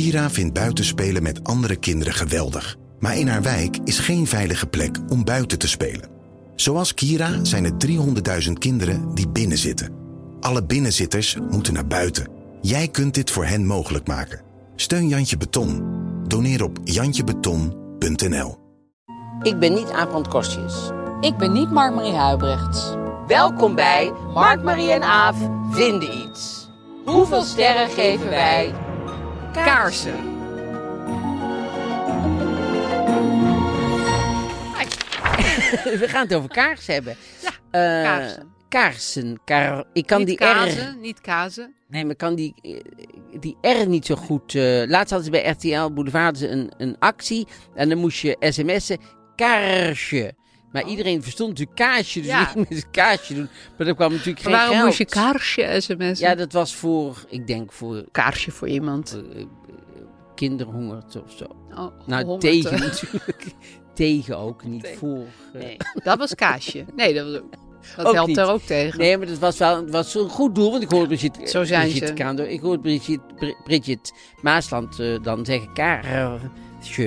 Kira vindt buitenspelen met andere kinderen geweldig. Maar in haar wijk is geen veilige plek om buiten te spelen. Zoals Kira zijn er 300.000 kinderen die binnenzitten. Alle binnenzitters moeten naar buiten. Jij kunt dit voor hen mogelijk maken. Steun Jantje Beton. Doneer op jantjebeton.nl. Ik ben niet Aaf Kostjes. Ik ben niet Mark-Marie Huibrechts. Welkom bij Mark, Marie en Aaf vinden iets. Hoeveel sterren geven wij? Kaarsen. We gaan het over kaarsen hebben. Ja, Eh, kaarsen. Kaarsen. Kar ik kan niet die kazen, R... niet kazen. Nee, maar ik kan die, eh, die R niet zo goed... eh laatst hadden ze bij RTL Boulevard een, een actie. En dan moest je sms'en kaarsje. Maar iedereen verstond natuurlijk kaarsje. Dus Ja. met een kaarsje doen. Maar er kwam natuurlijk geen Waarom geld. moest je kaarsje sms? Ja, dat was voor, ik denk voor kaarsje voor iemand. eh, kinderhonger of zo. Oh, Nou, tegen te- natuurlijk. tegen ook, niet Tegen. voor. eh. Nee, dat was kaasje. Nee, dat, was- dat Ook helpt niet. er ook tegen. Nee, maar dat was wel het was een goed doel. Want ik hoorde Brigitte, Zo zijn Brigitte ze. Kaandor, ik hoorde Brigitte, Bri- Bridget Maasland eh, dan zeggen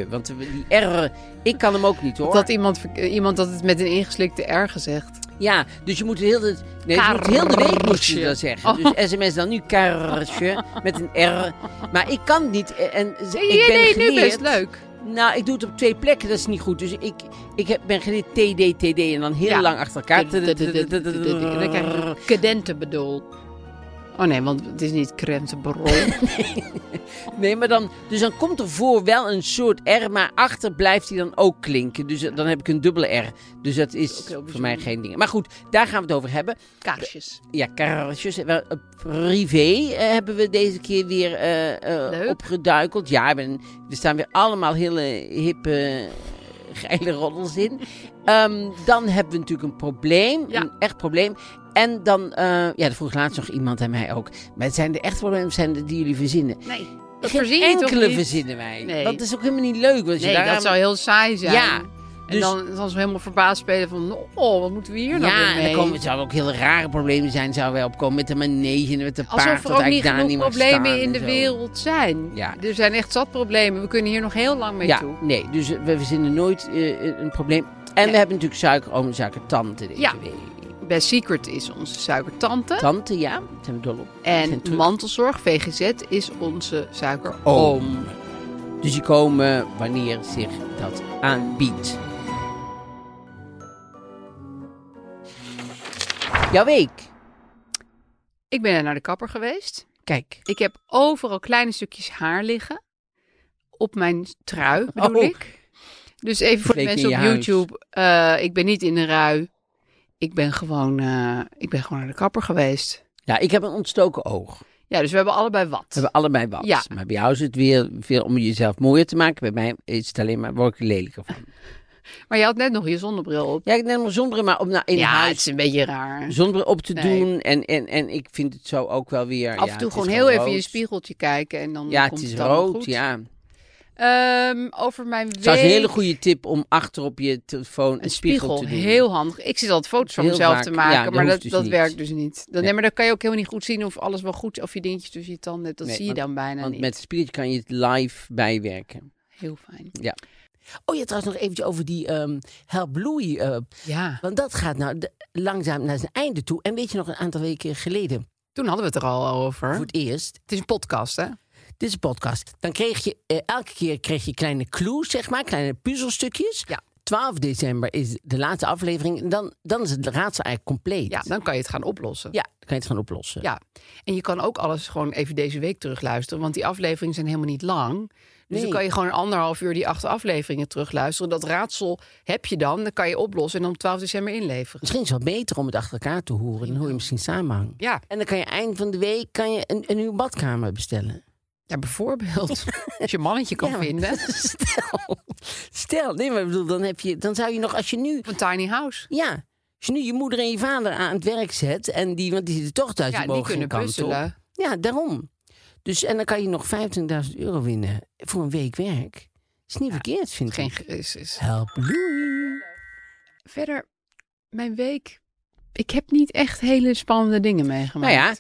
Want die R, ik kan hem ook niet hoor. Dat iemand, iemand dat het met een ingeslikte R gezegd. Ja, dus je moet heel de, nee, je moet heel de week moest je dat zeggen. Oh. Dus sms dan nu kaarsje met een R. Maar ik kan niet. eh, En ze- Nee, ik ben nee, nu best leuk. Nou, ik doe het op twee plekken, dat is niet goed. Dus ik, ik heb, ben geleerd TD, TD en dan heel Ja. lang achter elkaar. Je cadentenbedoel. Oh nee, want het is niet krentenberol. Nee, maar dan, dus dan komt er voor wel een soort R, maar achter blijft hij dan ook klinken. Dus eh, dan heb ik een dubbele R. Dus dat is voor mij geen ding. Maar goed, daar gaan we het over hebben. Kaarsjes. Ja, kaarsjes. Eh, wel, eh, Privé eh, hebben we deze keer weer eh, eh, opgeduikeld. Ja, ben- er staan weer allemaal hele hippe, geile roddels in. Ehm, dan hebben we natuurlijk een probleem. Ja. Een echt probleem. En dan, eh, ja, er vroeg laatst nog iemand aan mij ook. Maar het zijn de echte problemen zijn de die jullie verzinnen? Nee, dat Geen verzin je toch enkele verzinnen wij. Nee. Dat is ook helemaal niet leuk. Want je Nee, daaraan- dat zou heel saai zijn. Ja, En dus- dan, dan ze helemaal verbaasd spelen van... Oh, wat moeten we hier nou Ja, mee? dan komen, het zouden ook hele rare problemen zijn. Zouden wij opkomen met de manege en met de paard. Alsof er ook niet genoeg problemen in de zo. wereld zijn. Ja. Er zijn echt zat problemen. We kunnen hier nog heel lang mee Ja, toe. nee, dus we verzinnen nooit eh, een probleem. En Nee. we hebben natuurlijk suikeroom en suikertante deze Ja. week. Best Secret is onze suikertante. Tante, ja, daar zijn we dol op. En mantelzorg, VGZ, is onze suikeroom. Oom. Dus die komen wanneer zich dat aanbiedt. Jouw week. Ik ben naar de kapper geweest. Kijk. Ik heb overal kleine stukjes haar liggen. Op mijn trui, bedoel Oh. ik. Dus even voor de mensen op huis. YouTube. eh, ik ben niet in de rui. Ik ben gewoon, eh, ik ben gewoon naar de kapper geweest. Ja, ik heb een ontstoken oog. Ja, dus we hebben allebei wat. We hebben allebei wat. Ja. Maar bij jou is het weer veel om jezelf mooier te maken. Bij mij is het alleen maar, word ik er lelijker van. Maar je had net nog je zonnebril op. Ja, ik neem maar zonnebril maar om naar in ja, huis het is een beetje raar. zonnebril op te Nee. doen. En, en, en ik vind het zo ook wel weer... Af ja, en toe gewoon heel even je spiegeltje kijken en dan Ja, komt het is het rood, goed. ja. Ehm, over mijn week. Het is een hele goede tip om achter op je telefoon een, Een spiegel, spiegel, te doen. heel handig. Ik zit altijd foto's van Heel mezelf vaak. te Ja, maken, dat maar dat, dus dat niet. werkt dus niet. Dan, Nee. nee, maar dan kan je ook helemaal niet goed zien of alles wel goed of je dingetjes tussen je tanden hebt. Dat Nee, zie je want- dan bijna Want niet. met het spiegeltje kan je het live bijwerken. Heel fijn. Oh ja, trouwens nog eventjes over die ehm Help Louis. eh, Ja, want dat gaat nou langzaam naar zijn einde toe. En weet je nog, een aantal weken geleden, toen hadden we het er al over. voor het eerst, Het is een podcast, hè? dit is een podcast. Dan kreeg je, eh, elke keer kreeg je kleine clues, zeg maar, kleine puzzelstukjes. Ja. 12 december is de laatste aflevering. En dan, dan is het raadsel eigenlijk compleet. Ja, dan kan je het gaan oplossen. Ja, dan kan je het gaan oplossen. Ja, en je kan ook alles gewoon even deze week terugluisteren, want die afleveringen zijn helemaal niet lang. Dus Nee. dan kan je gewoon een anderhalf uur die acht afleveringen terugluisteren. Dat raadsel heb je dan, dan kan je oplossen en dan op 12 december inleveren. Misschien is het wel beter om het achter elkaar te horen. Dan hoor je misschien samenhang. Ja, En dan kan je eind van de week kan je een, een nieuwe badkamer bestellen. ja bijvoorbeeld. Als je een mannetje kan Ja, vinden. Stel, stel, nee, maar ik bedoel, dan, heb je, dan zou je nog, als je nu, een tiny house. ja, als je nu je moeder en je vader aan het werk zet, en die, want die zitten toch thuis, Ja, die die mogen kunnen op. puzzelen. Ja, daarom. Dus, en dan kan je nog 25.000 euro winnen voor een week werk. Is niet verkeerd, vind Geen ik. is, is. Help Louis. Verder, mijn week. Ik heb niet echt hele spannende dingen meegemaakt. Nou ja,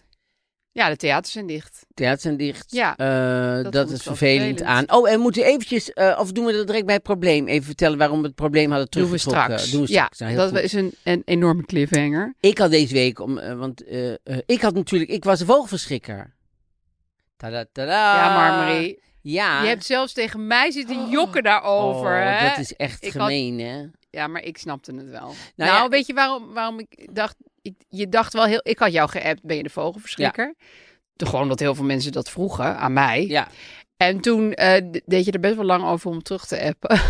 Ja, de theaters zijn dicht. Theaters zijn dicht. Ja, Eh, dat, is vervelend vervelend. aan. Oh, en moeten we eventjes, eh, of doen we dat direct bij het probleem? Even vertellen waarom we het probleem hadden Doen we teruggetrokken. straks. Doen we ja, straks. Nou, heel dat goed. is een, een enorme cliffhanger. Ik had deze week, om, eh, want eh, eh, ik had natuurlijk, ik was een vogelverschrikker. Tada, tada. ja, maar Marie, Ja. je hebt zelfs tegen mij zitten jokken daarover. oh, hè? dat is echt Ik had- gemeen, hè? Ja, maar ik snapte het wel. Nou Nou, ja, weet je waarom, waarom ik dacht... Ik, je dacht wel heel... Ik had jou geappt, ben je de vogelverschrikker? Toen gewoon dat heel veel mensen dat vroegen aan mij. Ja. En toen eh, deed je er best wel lang over om terug te appen.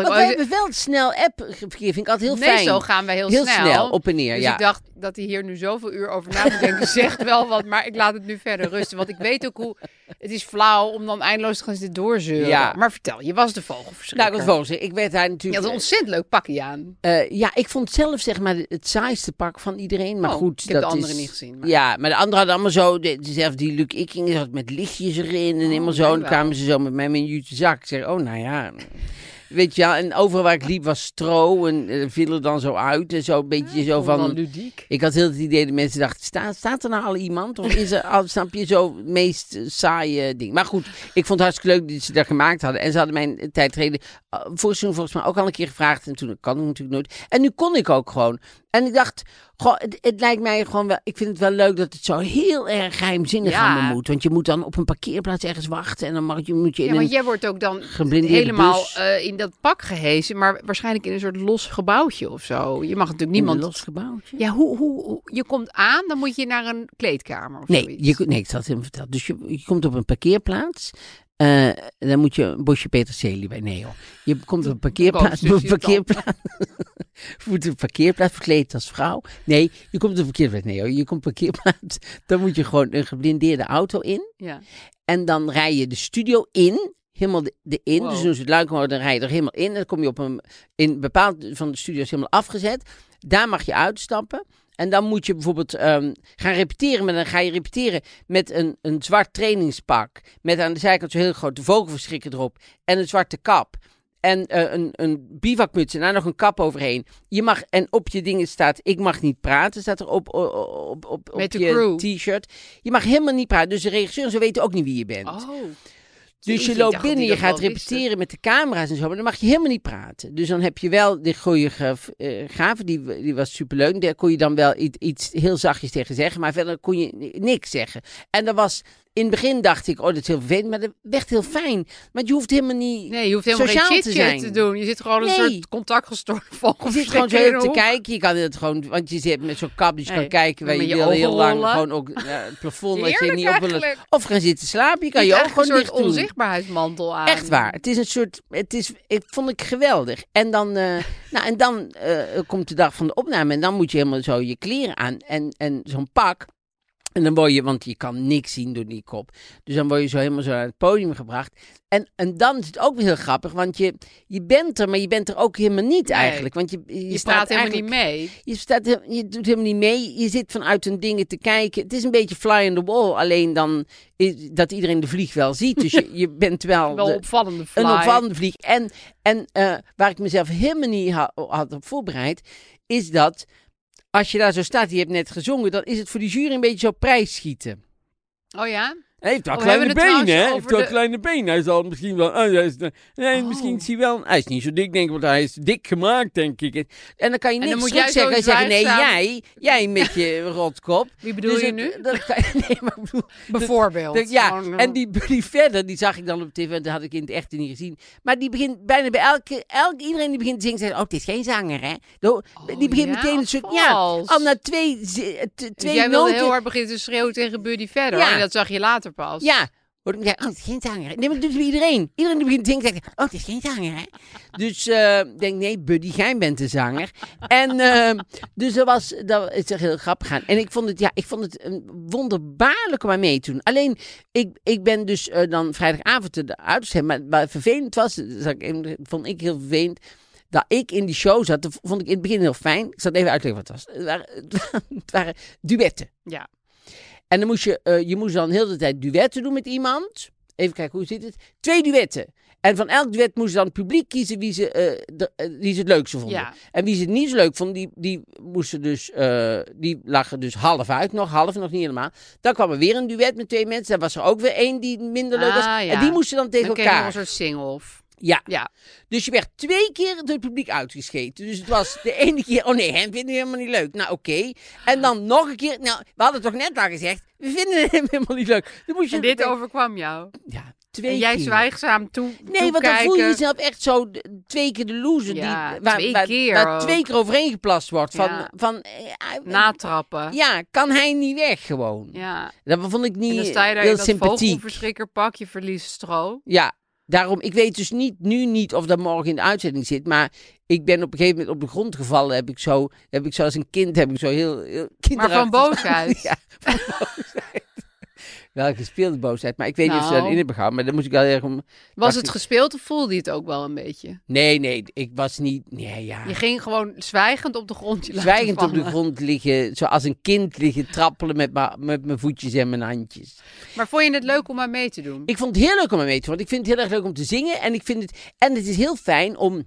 Dat ik we hebben wel snel app-verkeer, vind ik altijd heel nee, fijn. zo gaan wij heel, heel snel, op en neer, Dus ja. ik dacht dat hij hier nu zoveel uur over na moet denken. Zegt wel wat, maar ik laat het nu verder rusten. Want ik weet ook hoe... Het is flauw om dan eindeloos te gaan zitten doorzeuren. Ja. Maar vertel, je was de vogelverschrikker. Nou, ik was vogels. Ik werd daar Je natuurlijk... had een ontzettend leuk pakje aan. Eh, ja, ik vond zelf zeg maar het saaiste pak van iedereen. Maar Oh, goed, ik heb dat de andere is- niet gezien, maar- Ja, maar de anderen hadden allemaal zo, de, die Luc Ikking zat met lichtjes erin en helemaal zo. En dan kwamen ze zo met mij in je zak. Ik zeg, oh nou ja, weet je wel. En overal waar ik liep was stro en eh, viel er dan zo uit en zo een beetje zo van... ludiek. Ik had heel het idee dat mensen dachten, staat, staat er nou al iemand? Of is er, al, snap je, zo het meest eh, saaie ding. Maar goed, ik vond het hartstikke leuk dat ze dat gemaakt hadden. En ze hadden mijn tijdreden uh, seizoen volgens mij ook al een keer gevraagd. En toen kan ik natuurlijk nooit. En nu kon ik ook gewoon. En ik dacht, goh, het, het lijkt mij gewoon wel, ik vind het wel leuk dat het zo heel erg geheimzinnig Ja. allemaal moet. Want je moet dan op een parkeerplaats ergens wachten. En dan mag je, moet je in Ja, want jij wordt ook dan helemaal eh, in dat pak gehezen, maar waarschijnlijk in een soort los gebouwtje of zo. Je mag natuurlijk in een niemand. los gebouwtje. Ja, hoe, hoe, hoe- je komt aan, dan moet je naar een kleedkamer of Nee, zoiets. je, nee, ik het helemaal vertellen. Dus je, je komt op een parkeerplaats. eh, dan moet je een bosje peterselie bij. Nee hoor. Je komt op een parkeerplaats. Op dus een dan. parkeerplaats. Je moet een parkeerplaats verkleed als vrouw. Nee, je komt een parkeerplaats. Nee hoor. Je komt parkeerplaats. Dan moet je gewoon een geblindeerde auto in. Ja. En dan rij je de studio in. Helemaal de, de in. Wow. Dus doen ze het luik omhoog, dan rij je er helemaal in. En dan kom je op een. In bepaald van de studio's helemaal afgezet. Daar mag je uitstappen. En dan moet je bijvoorbeeld ehm, gaan repeteren. Maar dan ga je repeteren met een, een zwart trainingspak. Met aan de zijkant zo'n heel grote vogelverschrikker erop. En een zwarte kap. En eh, een, een bivakmuts en daar nog een kap overheen. Je mag, en op je dingen staat, ik mag niet praten, staat er op, op, op, op, Met de je t-shirt. Je mag helemaal niet praten. Dus de regisseur en zo weten ook niet wie je bent. Oh. Dus je loopt binnen, je gaat repeteren met de camera's en zo, maar dan mag je helemaal niet praten. Dus dan heb je wel de choreograaf, die, die was superleuk, daar kon je dan wel iets, iets heel zachtjes tegen zeggen, maar verder kon je ni- niks zeggen. En dat was, in het begin dacht ik, oh dat is heel vervelend, maar dat werd heel fijn. Want je hoeft helemaal niet Nee, je hoeft helemaal sociaal geen te zijn. te doen. Je zit gewoon Nee. een soort contactgestoorde Je vogel. zit gewoon zo heel te kijken. Je kan het gewoon, want je zit met zo'n kap, dus je Nee, kan kijken waar met je je wil heel lang. rollen. Gewoon ook eh, het plafond als je Heerlijk niet op wil. eigenlijk. Of gaan zitten slapen. Je kan Je je ook gewoon een dicht soort doen. onzichtbaarheidsmantel aan. Echt waar. Het is een soort. Het is, ik vond ik geweldig. En dan, eh, nou, en dan eh, komt de dag van de opname. En dan moet je helemaal zo je kleren aan. En, en zo'n pak. En dan word je, want je kan niks zien door die kop. Dus dan word je zo helemaal zo naar het podium gebracht. En, en dan is het ook weer heel grappig. Want je, je bent er, maar je bent er ook helemaal niet eigenlijk. Want je, je, Je staat helemaal niet mee. je, staat, je doet helemaal niet mee. Je zit vanuit hun dingen te kijken. Het is een beetje fly on the wall. Alleen dan is, dat iedereen de vlieg wel ziet. Dus je, je bent wel, Wel de- opvallende fly. een opvallende vlieg. En, en eh, waar ik mezelf helemaal niet ha- had op voorbereid, is dat als je daar zo staat, je hebt net gezongen, dan is het voor die jury een beetje zo prijsschieten. Oh ja? Hij heeft wel Oh, kleine hebben we het benen, hè? Hij heeft wel de- kleine benen. Hij zal misschien wel... hij is, nee, Oh. misschien is hij wel... Hij is niet zo dik, denk ik, want hij is dik gemaakt, denk ik. En dan kan je niks jij zeggen. Hij zo zeggen, nee, jij, jij met je rotkop. Wie bedoel Dus je nu? dat nee, maar ik bedoel... Bijvoorbeeld. Dat- ja, en die Buddy verder, die zag ik dan op tv, en dat had ik in het echt niet gezien. Maar die begint bijna bij elke, elke iedereen die begint te zingen, zegt, oh, het is geen zanger, hè? Die begint ja, meteen een soort, ja, al na twee, Dus twee jij wilde noten. heel hard beginnen te schreeuwen tegen Buddy verder. Ja. En dat zag je later pas. Ja. Hoor ik oh, het is geen zanger. Nee, maar dat doet bij iedereen. Iedereen die begint te zingen, zegt, oh, het is geen zanger, hè? Dus eh, ik denk, nee, Buddy, jij bent de zanger. en eh, dus dat was, dat is echt heel grappig gaan. En ik vond het, ja, ik vond het een wonderbaarlijk om aan mee te doen. Alleen, ik, ik ben dus eh, dan vrijdagavond de uitzending, maar wat vervelend was, ik vond ik heel vervelend, dat ik in die show zat, dat vond ik in het begin heel fijn. Ik zal het even uitleggen wat het was. Het waren, het waren duetten. Ja. En dan moest je, eh, je moest dan heel de tijd duetten doen met iemand. Even kijken, hoe zit het? Twee duetten. En van elk duet moest dan het publiek kiezen wie ze, eh, de, eh, wie ze het leukste vonden. Ja. En wie ze het niet zo leuk vonden, die, die moesten dus, eh, die lagen dus half uit nog, half nog niet helemaal. Dan kwam er weer een duet met twee mensen. Dan was er ook weer één die minder leuk was. Ah, ja. En die moesten dan tegen Dan elkaar. een soort sing-off. Ja, Ja. dus je werd twee keer door het publiek uitgescheten. Dus het was de ene keer, oh nee, hem vinden we helemaal niet leuk. Nou, oké. En dan nog een keer, nou, we hadden toch net al gezegd, we vinden hem helemaal niet leuk. Dan moest je En dit overkwam jou. Ja, twee En jij keer. zwijgzaam toe Nee, want dan voel je jezelf echt zo twee keer de loser. Ja, die, waar, twee waar, keer waar twee keer overheen geplast wordt. Van, Ja. van, eh, eh, Natrappen. ja, kan hij niet weg gewoon. Ja. Dat vond ik niet En dan sta je daar heel in dat sympathiek. vogelverschrikkerpak, je verliest stro. Ja, daarom, ik weet dus niet, nu niet of dat morgen in de uitzending zit, maar ik ben op een gegeven moment op de grond gevallen. Heb ik zo, heb ik zo als een kind, heb ik zo heel, heel Maar van boosheid. ja, van boosheid. Wel gespeelde boosheid, maar ik weet niet of ze Nou. dat in hebben gehouden. Maar dan moet ik wel erg om... Was het ik- gespeeld of voelde je het ook wel een beetje? Nee, nee, ik was niet... Nee, ja. Je ging gewoon zwijgend op de grond je laten Zwijgend op de vallen. grond liggen, zoals een kind liggen trappelen met, ma- met mijn voetjes en mijn handjes. Maar vond je het leuk om aan mee te doen? Ik vond het heel leuk om aan mee te doen, want ik vind het heel erg leuk om te zingen. En, ik vind het, en het is heel fijn om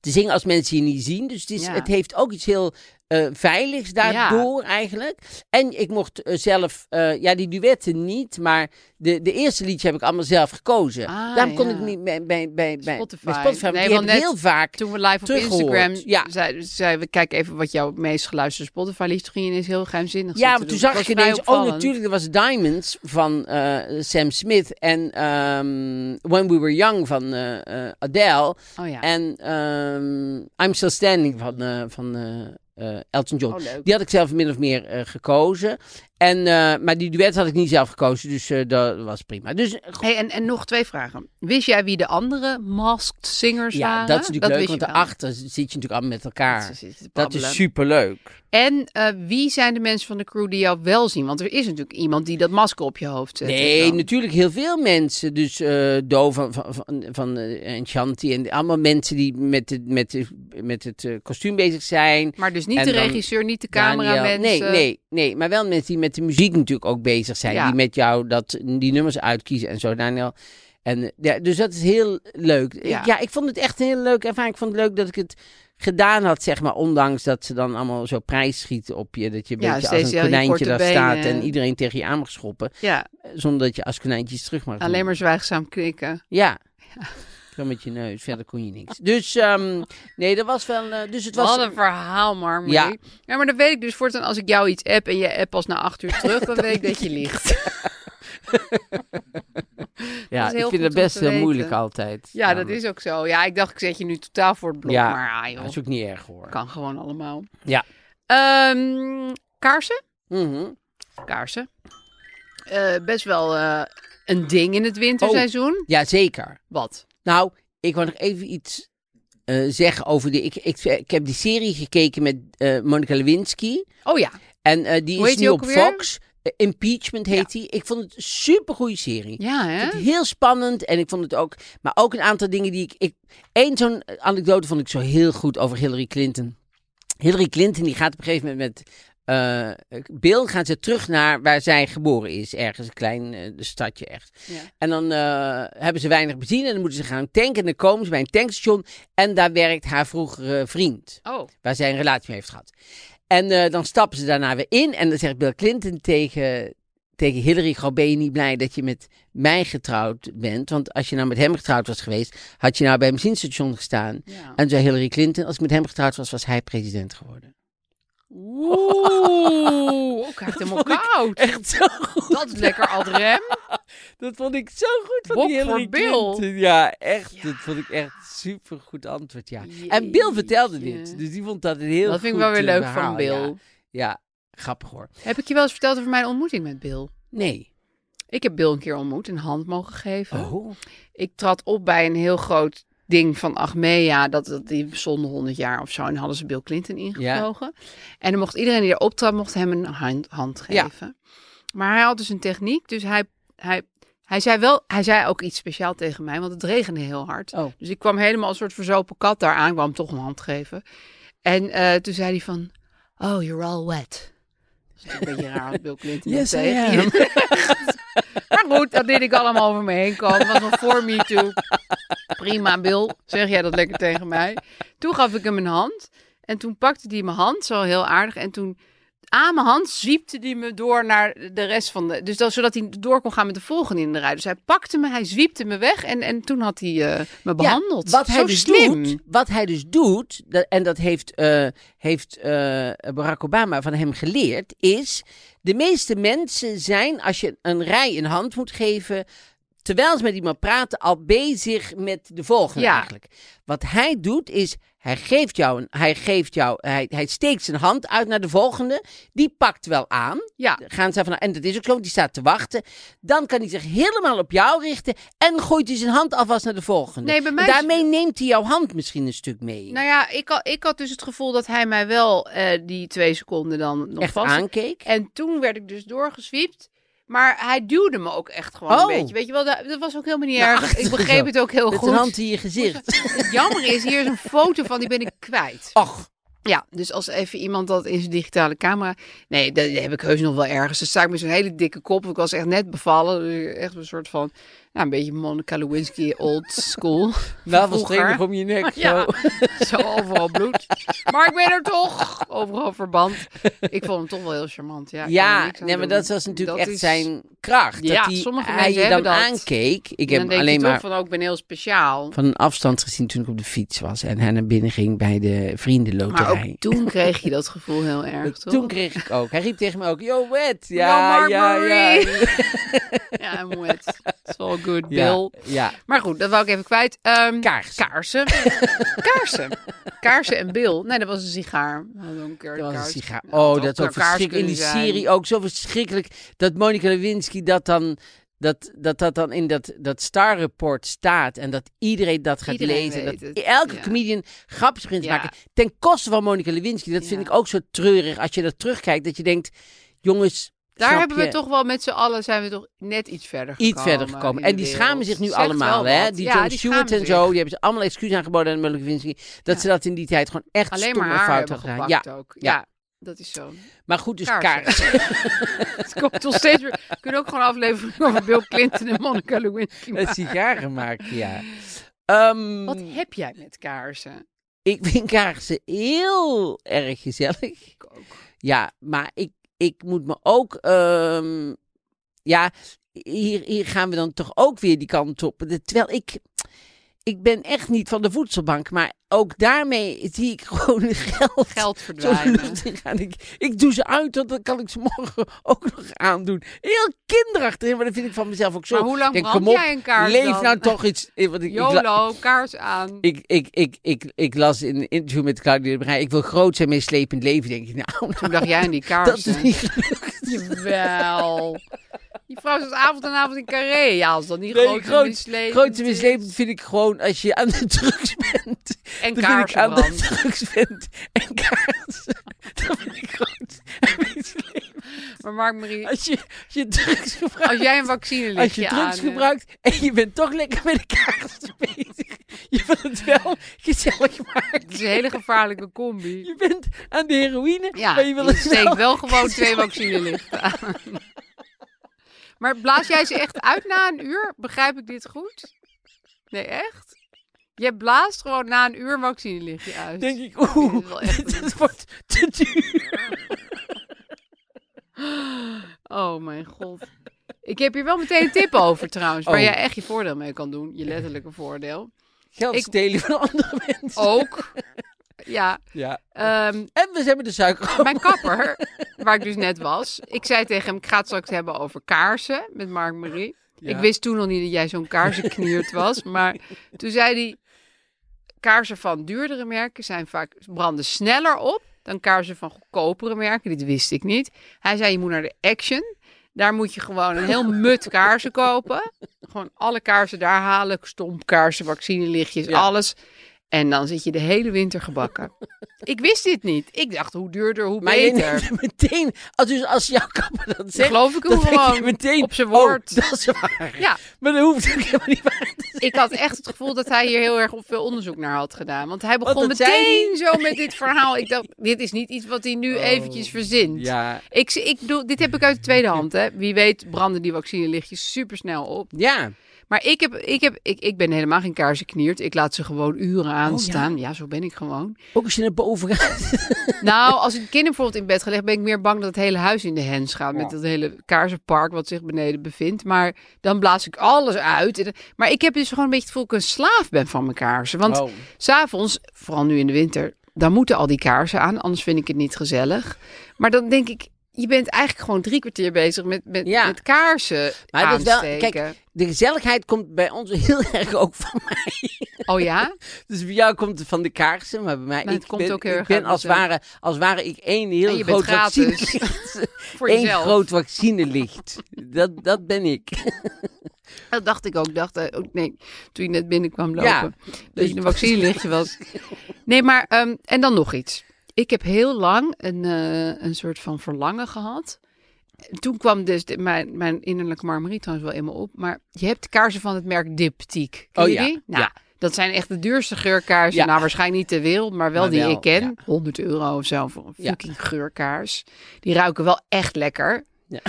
te zingen als mensen je niet zien. Dus het, is, Ja. het heeft ook iets heel eh, veiligs daardoor eigenlijk. En ik mocht eh, zelf, eh, ja die duetten niet, maar de, de eerste liedje heb ik allemaal zelf gekozen. Ah, Daarom kon ja. ik niet bij, bij, bij, bij Spotify. bij Spotify Nee, want net heel vaak... Toen we live op Instagram ja. zeiden, zeiden we, kijk even wat jouw meest geluisterde Spotify liedje. Toen ging ineens heel geheimzinnig Ja, maar toen doen. zag ik ineens, oh opvallend. natuurlijk, er was Diamonds van Sam Smith en ehm, When We Were Young van Adele Oh ja. en ehm, I'm Still Standing van, van Elton John. Oh. Die had ik zelf min of meer eh, gekozen. En, eh, maar die duet had ik niet zelf gekozen, dus eh, dat was prima. Dus eh, Hey, en, en nog twee vragen. Wist jij wie de andere masked singers ja, waren? dat is natuurlijk leuk, want daarachter zit je natuurlijk allemaal met elkaar. Dat is, Dat is superleuk. En wie zijn de mensen van de crew die jou wel zien? Want er is natuurlijk iemand die dat masker op je hoofd zet. Nee, natuurlijk heel veel mensen. Dus Do van, van, van, van Enchanti en allemaal mensen die met, de, met, de, met het kostuum bezig zijn. Maar dus niet En de regisseur, niet de cameramensen. Nee, nee, nee. Maar wel mensen die met de muziek natuurlijk ook bezig zijn. Ja. Die met jou dat, die nummers uitkiezen en zo, Daniel. En, eh, ja, dus dat is heel leuk. Ja. Ja. Ik, vond het echt een heel leuk ervaring. Ik vond het leuk dat ik het gedaan had, zeg maar. Ondanks dat ze dan allemaal zo prijs schieten op je. Dat je een Ja, beetje als een konijntje daar staat en iedereen tegen je aan mag schoppen. Ja, Zonder dat je als konijntje iets terug mag doen. alleen maar zwijgzaam knikken. Ja. Met je neus, verder kon je niks. Dus um, nee, dat was wel. Uh, dus het was. Wat een verhaal, Marmorie. Ja. ja, maar dan weet ik dus voortaan als ik jou iets app en je app pas na acht uur terug, dan weet ik dat je liegt. ja, ik vind het best heel moeilijk altijd. Ja, dat is ook zo. Ja, ik dacht ik zet je nu totaal voor het blok, Ja, maar ah, joh, Dat is ook niet erg hoor. kan gewoon allemaal. Ja. Ehm, kaarsen? Mhm. Kaarsen. Eh, best wel eh, een ding in het winterseizoen. Ja, zeker. Wat? Nou, ik wil nog even iets uh, zeggen over die. Ik, ik, ik heb die serie gekeken met uh, Monica Lewinsky. Oh ja. En uh, die Hoe is nu op? Fox. Impeachment heet die. Ik vond het een super goede serie. Ja, Ik hè? vond het heel spannend en ik vond het ook. Maar ook een aantal dingen die ik. ik Eén zo'n anekdote vond ik zo heel goed over Hillary Clinton. Hillary Clinton die gaat op een gegeven moment met. Uh, Bill gaan ze terug naar waar zij geboren is, ergens een klein uh, stadje echt. Ja. En dan uh, hebben ze weinig benzine en dan moeten ze gaan tanken. En dan komen ze bij een tankstation en daar werkt haar vroegere vriend, Oh. waar zij een relatie mee heeft gehad. En dan stappen ze daarna weer in en dan zegt Bill Clinton tegen, tegen Hillary, gewoon ben je niet blij dat je met mij getrouwd bent? Want als je nou met hem getrouwd was geweest, had je nou bij een benzinestation gestaan. Ja. En zei Hillary Clinton, als ik met hem getrouwd was, was hij president geworden. Oeh, ik krijg helemaal koud. Echt zo goed. Dat is lekker ad rem. Dat vond ik zo goed van die voor Bill. Ja, echt. Ja. Dat vond ik echt super goed antwoord, ja. Jeetje. En Bill vertelde dit, dus die vond dat een heel Dat vind ik wel weer eh, leuk verhaal, van Bill. Ja. ja, grappig hoor. Heb ik je wel eens verteld over mijn ontmoeting met Bill? Nee. Ik heb Bill een keer ontmoet, een hand mogen geven. Oh. Ik trad op bij een heel groot ding van Achmea. Dat, dat die bestond 100 jaar of zo. En hadden ze Bill Clinton ingevlogen. En dan mocht iedereen die erop trad, mocht hem een hand, hand Ja. geven. Maar hij had dus een techniek. Dus hij, hij, hij zei wel, hij zei ook iets speciaal tegen mij. Want het regende heel hard. Oh. Dus ik kwam helemaal een soort verzopen kat daar aan. Hem toch een hand geven. En eh, toen zei hij van, oh, you're all wet. Dat is een beetje raar Bill Clinton Yes, dat tegen. Maar goed, dat deed ik allemaal over me heen komen. Was nog voor me toe. Prima, Bill. Zeg jij dat lekker tegen mij. Toen gaf ik hem een hand. En toen pakte hij mijn hand, zo heel aardig. En toen aan mijn hand zwiepte hij me door naar de rest van de... Dus dat, zodat hij door kon gaan met de volgende in de rij. Dus hij pakte me, hij zwiepte me weg. En, en toen had hij eh, me behandeld. wat, hij dus slim. doet, wat hij dus doet, dat- en dat heeft, eh, heeft eh, Barack Obama van hem geleerd, is de meeste mensen zijn, als je een rij een hand moet geven, terwijl ze met iemand praten, al bezig met de volgende Ja. eigenlijk. Wat hij doet is, hij geeft jou, een, hij geeft jou, hij, hij steekt zijn hand uit naar de volgende, die pakt wel aan. Ja, Gaan ze van, en dat is ook zo, die staat te wachten. Dan kan hij zich helemaal op jou richten en gooit hij zijn hand alvast naar de volgende. Nee, bij mij Daarmee neemt hij jouw hand misschien een stuk mee. nou ja, ik had, ik had dus het gevoel dat hij mij wel eh, die twee seconden dan nog Echt vast... aankeek. En toen werd ik dus doorgeswiept. Maar hij duwde me ook echt gewoon Oh. een beetje. Weet je wel, dat, was ook helemaal niet Naar erg. Ik begreep het ook heel Met goed. een hand in je gezicht. Het jammer is, hier is een foto van, die ben ik kwijt. Och, Ja, dus als even iemand dat in zijn digitale camera... Nee, dat heb ik heus nog wel ergens. Dan sta ik met zo'n hele dikke kop. Ik was echt net bevallen. Dus Echt een soort van... Nou, een beetje Monica Lewinsky old school. navelstreng om je nek. Ja, Zo. zo overal bloed. Maar ik ben er toch. Overal verband. Ik vond hem toch wel heel charmant. Ja, Ja, nee, maar dat was natuurlijk Dat echt is- zijn kracht. Ja, dat hij, sommige hij mensen je dan dat. aankeek. Ik heb alleen je maar van, ook, ik ben heel speciaal. van een afstand gezien toen ik op de fiets was. En hij naar binnen ging bij de vriendenloterij. Maar ook toen kreeg je dat gevoel heel erg, toch? Toen kreeg ik ook. Hij riep tegen me ook, yo, wet. Ja, ja, ja. Ja, I'm wet. It's all good, Bill. Ja, ja. Maar goed, dat wou ik even kwijt. Ehm, Kaarsen. Kaarsen. kaarsen. Kaarsen en Bill. Nee, dat was een sigaar. Een keer Dat was een sigaar. Oh, dat ook verschrikkelijk. In die zijn. serie ook zo verschrikkelijk. Dat Monica Lewinsky dat dan... Dat, dat dat dan in dat, dat Star Report staat en dat iedereen dat gaat Iedereen lezen. Dat het, elke ja. comedian grapjes begint te Ja. maken. Ten koste van Monica Lewinsky. Dat vind ik ook zo treurig als je dat terugkijkt. Dat je denkt, jongens, Daar hebben we toch wel met z'n allen zijn we toch net iets verder gekomen. iets verder gekomen. En de die schamen zich nu Zegt allemaal. Hè? Die Ja, John die Stewart en zo, die hebben ze allemaal excuus aangeboden aan Monica Lewinsky. Dat Ja. ze dat in die tijd gewoon echt Alleen stom maar en haar fout hadden gedaan. Ja, ook. ja. Ja. dat is zo. maar goed, dus Kaarsen. kaars. Het komt nog steeds weer. We kunnen ook gewoon een aflevering over Bill Clinton en Monica Lewinsky Het sigaren maken, ja. Ehm, Wat heb jij met kaarsen? Ik vind kaarsen heel erg gezellig. Ik ook. Ja, maar ik, ik moet me ook. ehm, ja, hier, hier gaan we dan toch ook weer die kant op. Terwijl ik. Ik ben echt niet van de voedselbank, maar ook daarmee zie ik gewoon geld. Geld verdwijnen. in. Ik, ik doe ze uit, want dan kan ik ze morgen ook nog aandoen. Heel kinderachtig, maar dat vind ik van mezelf ook zo. Maar hoe lang Denk, brand kom op, jij een kaars Leef dan? nou toch iets. eh, Want ik, YOLO, kaars aan. ik, ik, ik, ik, ik las in een interview met Claudia de Brij, ik wil groot zijn, meeslepend leven. Denk ik, nou, Toen dacht jij aan die dat kaarsen. is niet gelukt. Jawel. Die vrouw zat avond en avond in Carré. Ja, als dat niet Nee, groot, groot-. Groot zijn meeslepend vind ik gewoon als je aan de drugs bent. En ik aan de drugs bent en kaarsen. Dan vind ik meeslepend. Maar Mark-Marie, Als je, als je drugs gebruikt. als jij een vaccine Als je drugs gebruikt en je bent toch lekker met de kaarsen bezig. Je wil het wel gezellig maken. Het is een hele gevaarlijke combi. Je bent aan de heroïne, Ja, maar je wil het steekt wel wel gewoon twee vaccinelichten aan. Maar blaas jij ze echt uit na een uur? Begrijp ik dit goed? Nee, echt? Je blaast gewoon na een uur vaccinelichtje uit. denk ik, oeh, dit, wordt te duur. Oh mijn god. Ik heb hier wel meteen een tip over trouwens. Waar Oh. jij echt je voordeel mee kan doen. Je letterlijke voordeel. Geld Ik- stelen van andere mensen. Ook. Ja. Ja. ehm, En we met de suiker. mijn kapper, waar ik dus net was. Ik zei tegen hem, ik ga het straks hebben over kaarsen met Mark Marie. Ja. Ik wist toen nog niet dat jij zo'n kaarsenkniert was. Maar toen zei hij, kaarsen van duurdere merken zijn vaak branden sneller op dan kaarsen van goedkopere merken. Dit wist ik niet. Hij zei, je moet naar de Action. Daar moet je gewoon een heel mut kaarsen kopen. Gewoon alle kaarsen daar halen. Stompkaarsen, vaccinelichtjes, Ja. alles. En dan zit je de hele winter gebakken. ik wist dit niet. Ik dacht, hoe duurder, hoe Maar beter. meteen, als, dus als jouw kapper dat Dan zegt, geloof ik hem gewoon meteen op zijn oh, woord. dat is waar. Ja, Maar dat hoeft ook helemaal niet waar te zijn. ik had echt het gevoel dat hij hier heel erg veel onderzoek naar had gedaan. Want hij begon meteen zo met dit verhaal. Ik dacht, dit is niet iets wat hij nu eventjes verzint. Oh. Ja, Ik, ik bedoel, dit heb ik uit de tweede hand. Hè. Wie weet branden die vaccinelichtjes supersnel op. ja. Maar ik, heb, ik, heb, ik, ik ben helemaal geen kaarsenkniert. Ik laat ze gewoon uren aanstaan. ja? zo ben ik gewoon. Ook als je naar boven gaat. Nou, als ik kinderen bijvoorbeeld in bed ga leggen, ben ik meer bang dat het hele huis in de hens gaat. Met dat hele kaarsenpark wat zich beneden bevindt. Maar dan blaas ik alles uit. Maar ik heb dus gewoon een beetje het gevoel dat ik een slaaf ben van mijn kaarsen. Want Oh. s'avonds, vooral nu in de winter, dan moeten al die kaarsen aan. Anders vind ik het niet gezellig. Maar dan denk ik, je bent eigenlijk gewoon drie kwartier bezig met, met, Ja. met kaarsen Maar het is wel, aansteken. kijk, de gezelligheid komt bij ons heel erg ook van mij. Oh ja? Dus bij jou komt het van de kaarsen, maar bij mij Maar ik het komt ben, ook heel ik erg ben uit als ware, als ware ik één heel groot gratis. vaccinelicht. Voor Eén groot vaccinelicht. Dat, dat ben ik. Dat dacht ik ook. Dacht, eh, ook nee, toen je net binnenkwam lopen. Ja. Dat je een vaccinelichtje was. Nee, maar... ehm, en dan nog iets. Ik heb heel lang een, eh, een soort van verlangen gehad. Toen kwam dus de- mijn, mijn innerlijke marmeriet trouwens wel in me op. Maar je hebt kaarsen van het merk Diptyque. Ken Oh ja, die? Nou, ja. dat zijn echt de duurste geurkaarsen. Ja. Nou, waarschijnlijk niet ter wereld, maar wel Maar die wel, ik ken. ja. 100 euro of zo voor een fucking geurkaars. Die ruiken wel echt lekker. Ja.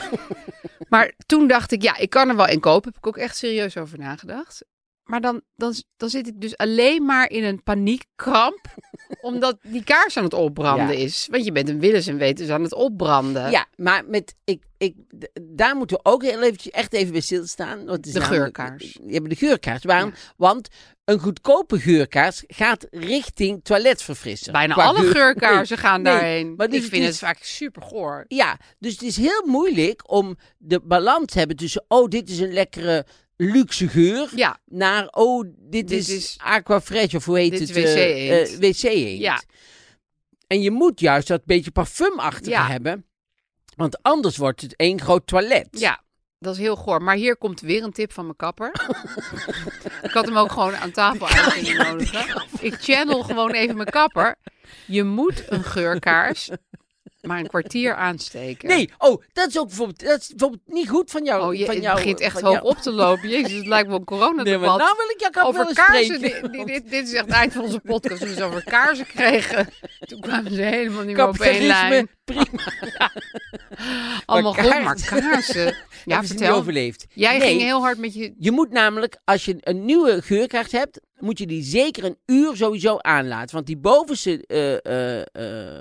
Maar toen dacht ik, ja, ik kan er wel in kopen. Heb ik ook echt serieus over nagedacht. Maar dan, dan, dan zit ik dus alleen maar in een paniekkramp. omdat die kaars aan het opbranden Ja. is. Want je bent een willens en wetens aan het opbranden. Ja, maar met, ik, ik, daar moeten we ook heel eventjes echt even bij stilstaan. Want De geurkaars. Je hebt de geurkaars. Waarom? Want een goedkope geurkaars gaat richting toiletverfrisser. Bijna Qua alle geur- geurkaarsen Nee, gaan nee, daarheen. maar dus ik het vind is- het vaak super goor. Ja, dus het is heel moeilijk om de balans te hebben tussen... Oh, dit is een lekkere luxe geur. Ja, Naar, oh, dit, Dit is, is- aqua fresh of hoe heet het? is eh, eh, wc-eend. Ja. En je moet juist dat beetje parfumachtige Ja. hebben. Want anders wordt het één groot toilet. ja, dat is heel goor. Maar hier komt weer een tip van mijn kapper. ik had hem ook gewoon aan tafel uit kunnen nodigen. Ik channel gewoon even mijn kapper. Je moet een geurkaars maar een kwartier aansteken. Nee, oh, dat is ook bijvoorbeeld, dat is bijvoorbeeld niet goed van jou. Oh, je, van het jou, begint echt hoog jou. op te lopen. Jezus, het lijkt wel een Nee, maar coronadebat. nou wil ik jou over kaarsen. Dit, dit, dit is echt het eind van onze podcast. Toen we het over kaarsen kregen. Toen kwamen ze helemaal niet meer op één lijn. prima. Allemaal Maar goed, maar kaarsen-. Ja, ze vertel. overleefd. Jij Nee, ging heel hard met je... Je moet namelijk, als je een nieuwe geurkaart hebt, moet je die zeker een uur sowieso aanlaten. Want die bovenste eh, eh,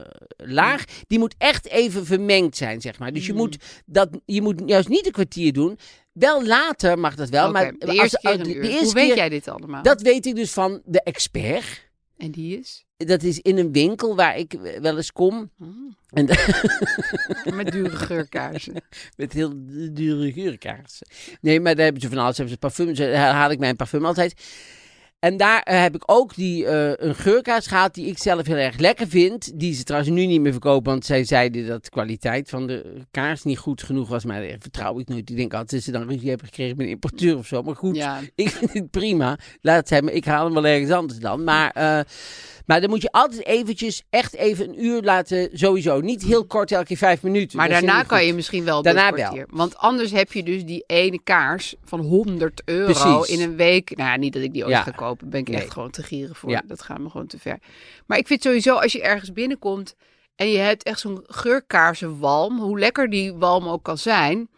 eh, laag, die moet echt even vermengd zijn, zeg maar. Dus je, Hmm. moet dat, je moet juist niet een kwartier doen. Wel later mag dat wel, maar de eerste als- keer een uur. de eerste Hoe weet keer- jij dit allemaal? Dat weet ik dus van de expert. En die is? Dat is in een winkel waar ik wel eens kom. Hmm. En Met dure geurkaarsen. Met heel dure geurkaarsen. Nee, maar daar hebben ze van alles. Hebben ze parfum. Daar haal ik mijn parfum altijd. En daar eh, heb ik ook die, eh, een geurkaars gehad die ik zelf heel erg lekker vind. Die ze trouwens nu niet meer verkopen, want zij zeiden dat de kwaliteit van de kaars niet goed genoeg was. Maar daar vertrouw ik nooit. Ik denk altijd dat ze dan ruzie hebben gekregen met een importeur of zo. Maar goed, Ja. ik vind het prima. Laat het hebben. Ik haal hem wel ergens anders dan. Maar, eh, maar dan moet je altijd eventjes, echt even een uur laten, sowieso. Niet heel kort, elke keer vijf minuten. Maar daarna kan goed. je misschien wel Daarna kwartier. Want anders heb je dus die ene kaars van 100 euro Precies. in een week. Nou ja, niet dat ik die ooit Ja. ga kopen. Ben ik Nee. echt gewoon te gieren voor. Ja. Dat gaat me gewoon te ver. Maar ik vind sowieso, als je ergens binnenkomt en je hebt echt zo'n geurkaarsenwalm. Hoe lekker die walm ook kan zijn.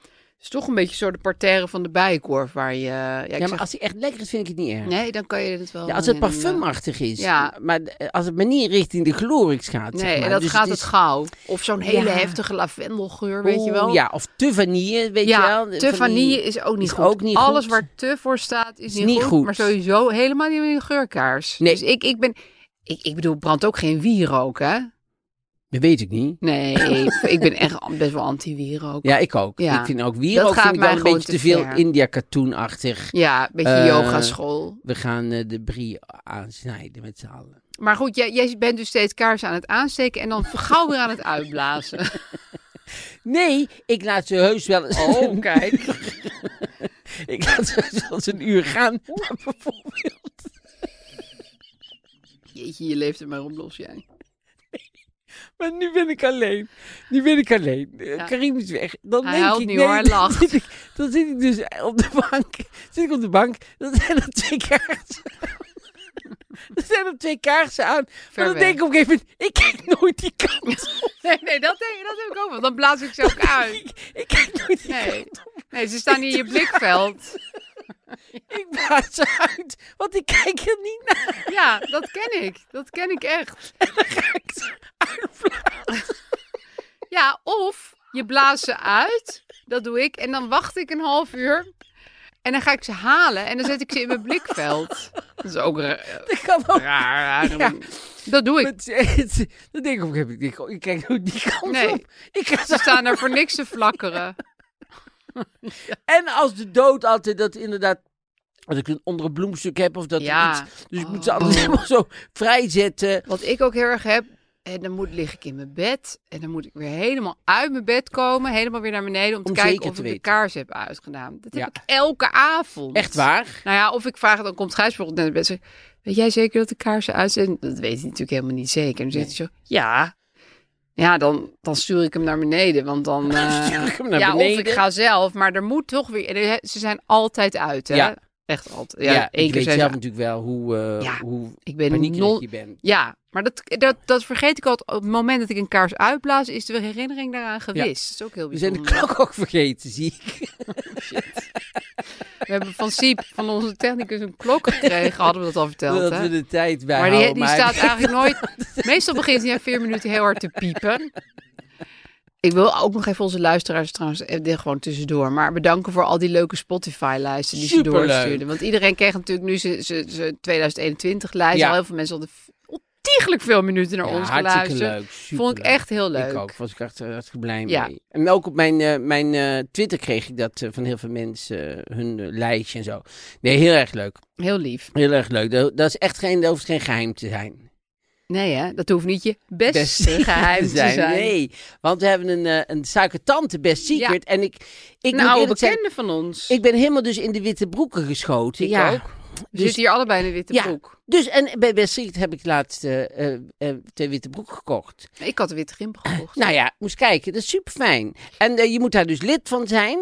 Is toch een beetje zo de parterre van de bijenkorf waar je... Ja, ik Ja, maar zeg- als hij echt lekker is, vind ik het niet erg. Nee, dan kan je het wel... Ja, als het in een, parfumachtig is. Ja. Maar d- als het maar niet richting de Glorix gaat. Nee, zeg maar. en dat Dus gaat het, is- gauw. Of zo'n hele Ja. heftige lavendelgeur, weet je wel. Ja, of te vanille, weet je wel. te Van die- vanille is ook niet is goed. ook niet Alles goed. waar te voor staat is, niet, niet goed, goed. Maar sowieso helemaal niet een geurkaars. Nee. Dus ik, ik ben... Ik, ik bedoel, brand ook geen wierook, hè? Dat weet ik niet. Nee, ik ben echt best wel anti-wierook. Ja, ik ook. Ja. Ik vind ook wierook vind ik wel een beetje te veel. India-cartoon-achtig. Ja, een beetje Eh, yogaschool. We gaan eh, de brie aansnijden met z'n allen. Maar goed, jij, jij bent dus steeds kaarsen aan het aansteken en dan gauw weer aan het uitblazen. Nee, ik laat ze heus wel eens... Oh, kijk. ik laat ze heus wel eens een uur gaan. Bijvoorbeeld... je je leeftijd maar oplos jij. Maar nu ben ik alleen. Nu ben ik alleen. Eh, Ja. Karim is weg. Dan Hij denk ik, nee, hoor, dan lacht. Zit ik, dan zit ik dus op de bank. Zit ik op de bank. Dan zijn er twee kaarsen. Dan zijn er twee kaarsen aan. Ver maar dan weg. denk ik op een gegeven moment, ik kijk nooit die kant op. Nee, nee, dat, denk, dat heb ik ook wel. Dan blaas ik ze ook uit. Ik, ik kijk nooit die Nee. kant op. Nee, ze staan in je blikveld. Ik blaas ze uit, want ik kijk er niet naar. Ja, dat ken ik. Dat ken ik echt. En dan ga ik ze uitblazen. Ja, of je blaast ze uit. Dat doe ik. En dan wacht ik een half uur. En dan ga ik ze halen. En dan zet ik ze in mijn blikveld. Dat is ook ra- Dat kan ook. raar. Ja. Dat doe ik. Denk ik op een gegeven moment, ik, denk, ik kijk nooit die kant Nee. op. Ik ga Ze ze staan er voor niks te flakkeren. En als de dood altijd dat inderdaad. Als ik een onder een bloemstuk heb of dat Ja. iets. Dus ik moet ze Oh. altijd helemaal zo vrijzetten. Wat ik ook heel erg heb. En dan moet, lig ik in mijn bed. En dan moet ik weer helemaal uit mijn bed komen. Helemaal weer naar beneden. Om te kijken of te ik de kaars heb uitgedaan. Dat heb Ja. ik elke avond. Echt waar? Nou ja, of ik vraag, dan komt Gijs bijvoorbeeld naar bed. en zegt, Weet jij zeker dat de kaarsen uit zijn? Dat weet hij natuurlijk helemaal niet zeker. En dan zegt hij zo, ja. Ja, dan, dan stuur ik hem naar beneden. Want dan... eh, stuur ik hem naar ja, beneden. of ik ga zelf. Maar er moet toch weer... er- Ze zijn altijd uit, hè? Ja. Echt altijd. Ja, Ja, één ik keer weet zelf ze... natuurlijk wel hoe, eh Ja, hoe Ik ben non... je bent. Ja, maar dat, dat, dat vergeet ik altijd. Op het moment dat ik een kaars uitblaas, is de herinnering daaraan gewist. Dat is ook heel We zijn de bijzonder. klok ook vergeten, zie ik. We hebben van Siep, van onze technicus, een klok gekregen. Hadden we dat al verteld, dat hè? we de tijd bij Maar die, die staat eigenlijk nooit. Meestal begint hij na vier minuten heel hard te piepen. Ik wil ook nog even onze luisteraars trouwens eh, dit gewoon tussendoor. Maar bedanken voor al die leuke Spotify-lijsten die ze doorstuurden. Want iedereen kreeg natuurlijk nu zijn 2021-lijst. Ja. Al heel veel mensen hadden ontiegelijk veel minuten naar ja, ons geluisterd. leuk. Vond ik echt heel leuk. Ik ook, was ik echt hartstikke blij Ja. mee. En ook op mijn, eh, mijn eh, Twitter kreeg ik dat eh, van heel veel mensen, eh, hun eh, lijstje en zo. Nee, heel erg leuk. Heel lief. Heel erg leuk. Dat, dat is echt geen, dat hoeft geen geheim te zijn. Nee hè, dat hoeft niet je beste Best geheim te zijn. Nee, want we hebben een, eh, een suikertante Best Secret. En ik, ik Een oude bekende zeggen, van ons. ik ben helemaal dus in de witte broeken geschoten. Ik ja. ook. Dus- zitten hier allebei in een witte Ja. broek. Dus, en bij Best Secret heb ik laatst eh, twee witte broeken gekocht. Ik had een witte gimp gekocht. Nou ja, moest kijken, dat is super fijn. En je moet daar dus lid van zijn.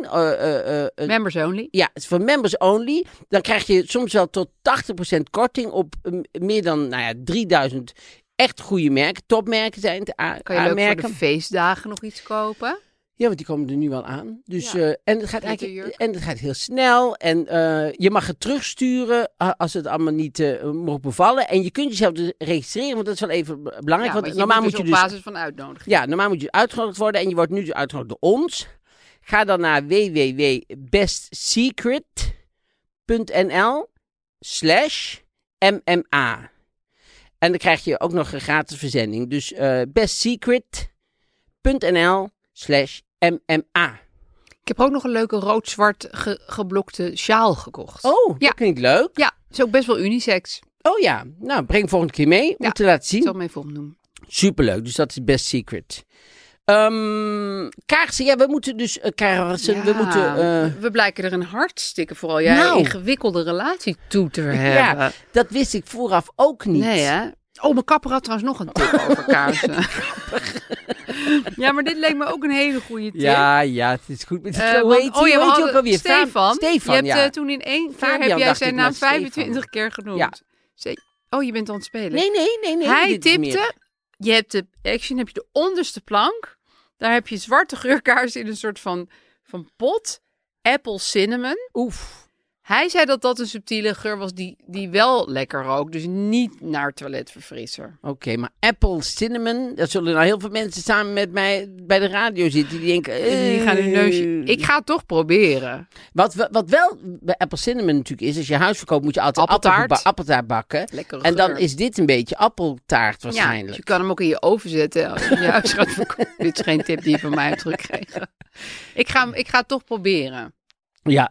Members only. ja, het is voor members only. Dan krijg je soms wel tot 80% korting op eh, meer dan nou ja, 3000 echt goede merken. Topmerken zijn het a- Kan je leuk voor aanmerken. de feestdagen nog iets kopen? Ja, want die komen er nu wel aan. Dus, Ja. eh, en, het gaat eigenlijk, en het gaat heel snel. En eh, je mag het terugsturen a- als het allemaal niet eh mocht bevallen. En je kunt jezelf dus registreren, want dat is wel even be- belangrijk. Ja, want normaal moet moet dus je op dus basis van uitnodiging. Ja, normaal moet je uitgenodigd worden en je wordt nu dus uitgenodigd door ons. Ga dan naar www.bestsecret.nl slash MMA. En dan krijg je ook nog een gratis verzending. Dus eh bestsecret.nl slash MMA. Ik heb ook nog een leuke rood-zwart ge- geblokte sjaal gekocht. Oh, Ja. dat klinkt leuk. Ja, is ook best wel unisex. Oh ja, nou breng volgende keer mee om Ja. te laten Ik zien. zal hem even opnoemen. Superleuk, dus dat is Best Secret. Ehm kaarsen, ja, we moeten dus uh, kaarsen, we Ja, moeten... eh, we blijken er een hartstikke, vooral jij, Nou. ingewikkelde relatie toe te Ja, hebben. dat wist ik vooraf ook niet. Nee, hè? Oh, mijn kapper had trouwens nog een tip over kaarsen. ja, maar dit leek me ook een hele goede tip. Ja, ja, het is goed. Heet oh hoe heet hadden ook alweer? Fa- Stefan. Stefan, je hebt ja. eh, toen in één keer heb jij zijn naam maar Stefan. 25 keer genoemd. Ja. Oh, je bent aan het spelen. Nee, nee, nee, nee. Hij tipte, je hebt de action, heb je de onderste plank. Daar heb je zwarte geurkaars in een soort van, van pot. Apple cinnamon. Oef. Hij zei dat dat een subtiele geur was die, die wel lekker rook. Dus niet naar toiletverfrisser. Oké, maar Apple Cinnamon, dat zullen nou heel veel mensen samen met mij bij de radio zitten. Die denken... Die gaan hun neusje... eh. Ik ga het toch proberen. Wat, wat wel bij Apple Cinnamon natuurlijk is, als je huis verkoopt moet je altijd Appeltaart. appeltaart bakken. Lekker En dan is dit een beetje appeltaart Ja, dus waarschijnlijk. je kan hem ook in je oven zetten als je je huis gaat verkopen. Dit is geen tip die je van mij hebt gekregen. Ik ga, ik ga het toch proberen. Ja,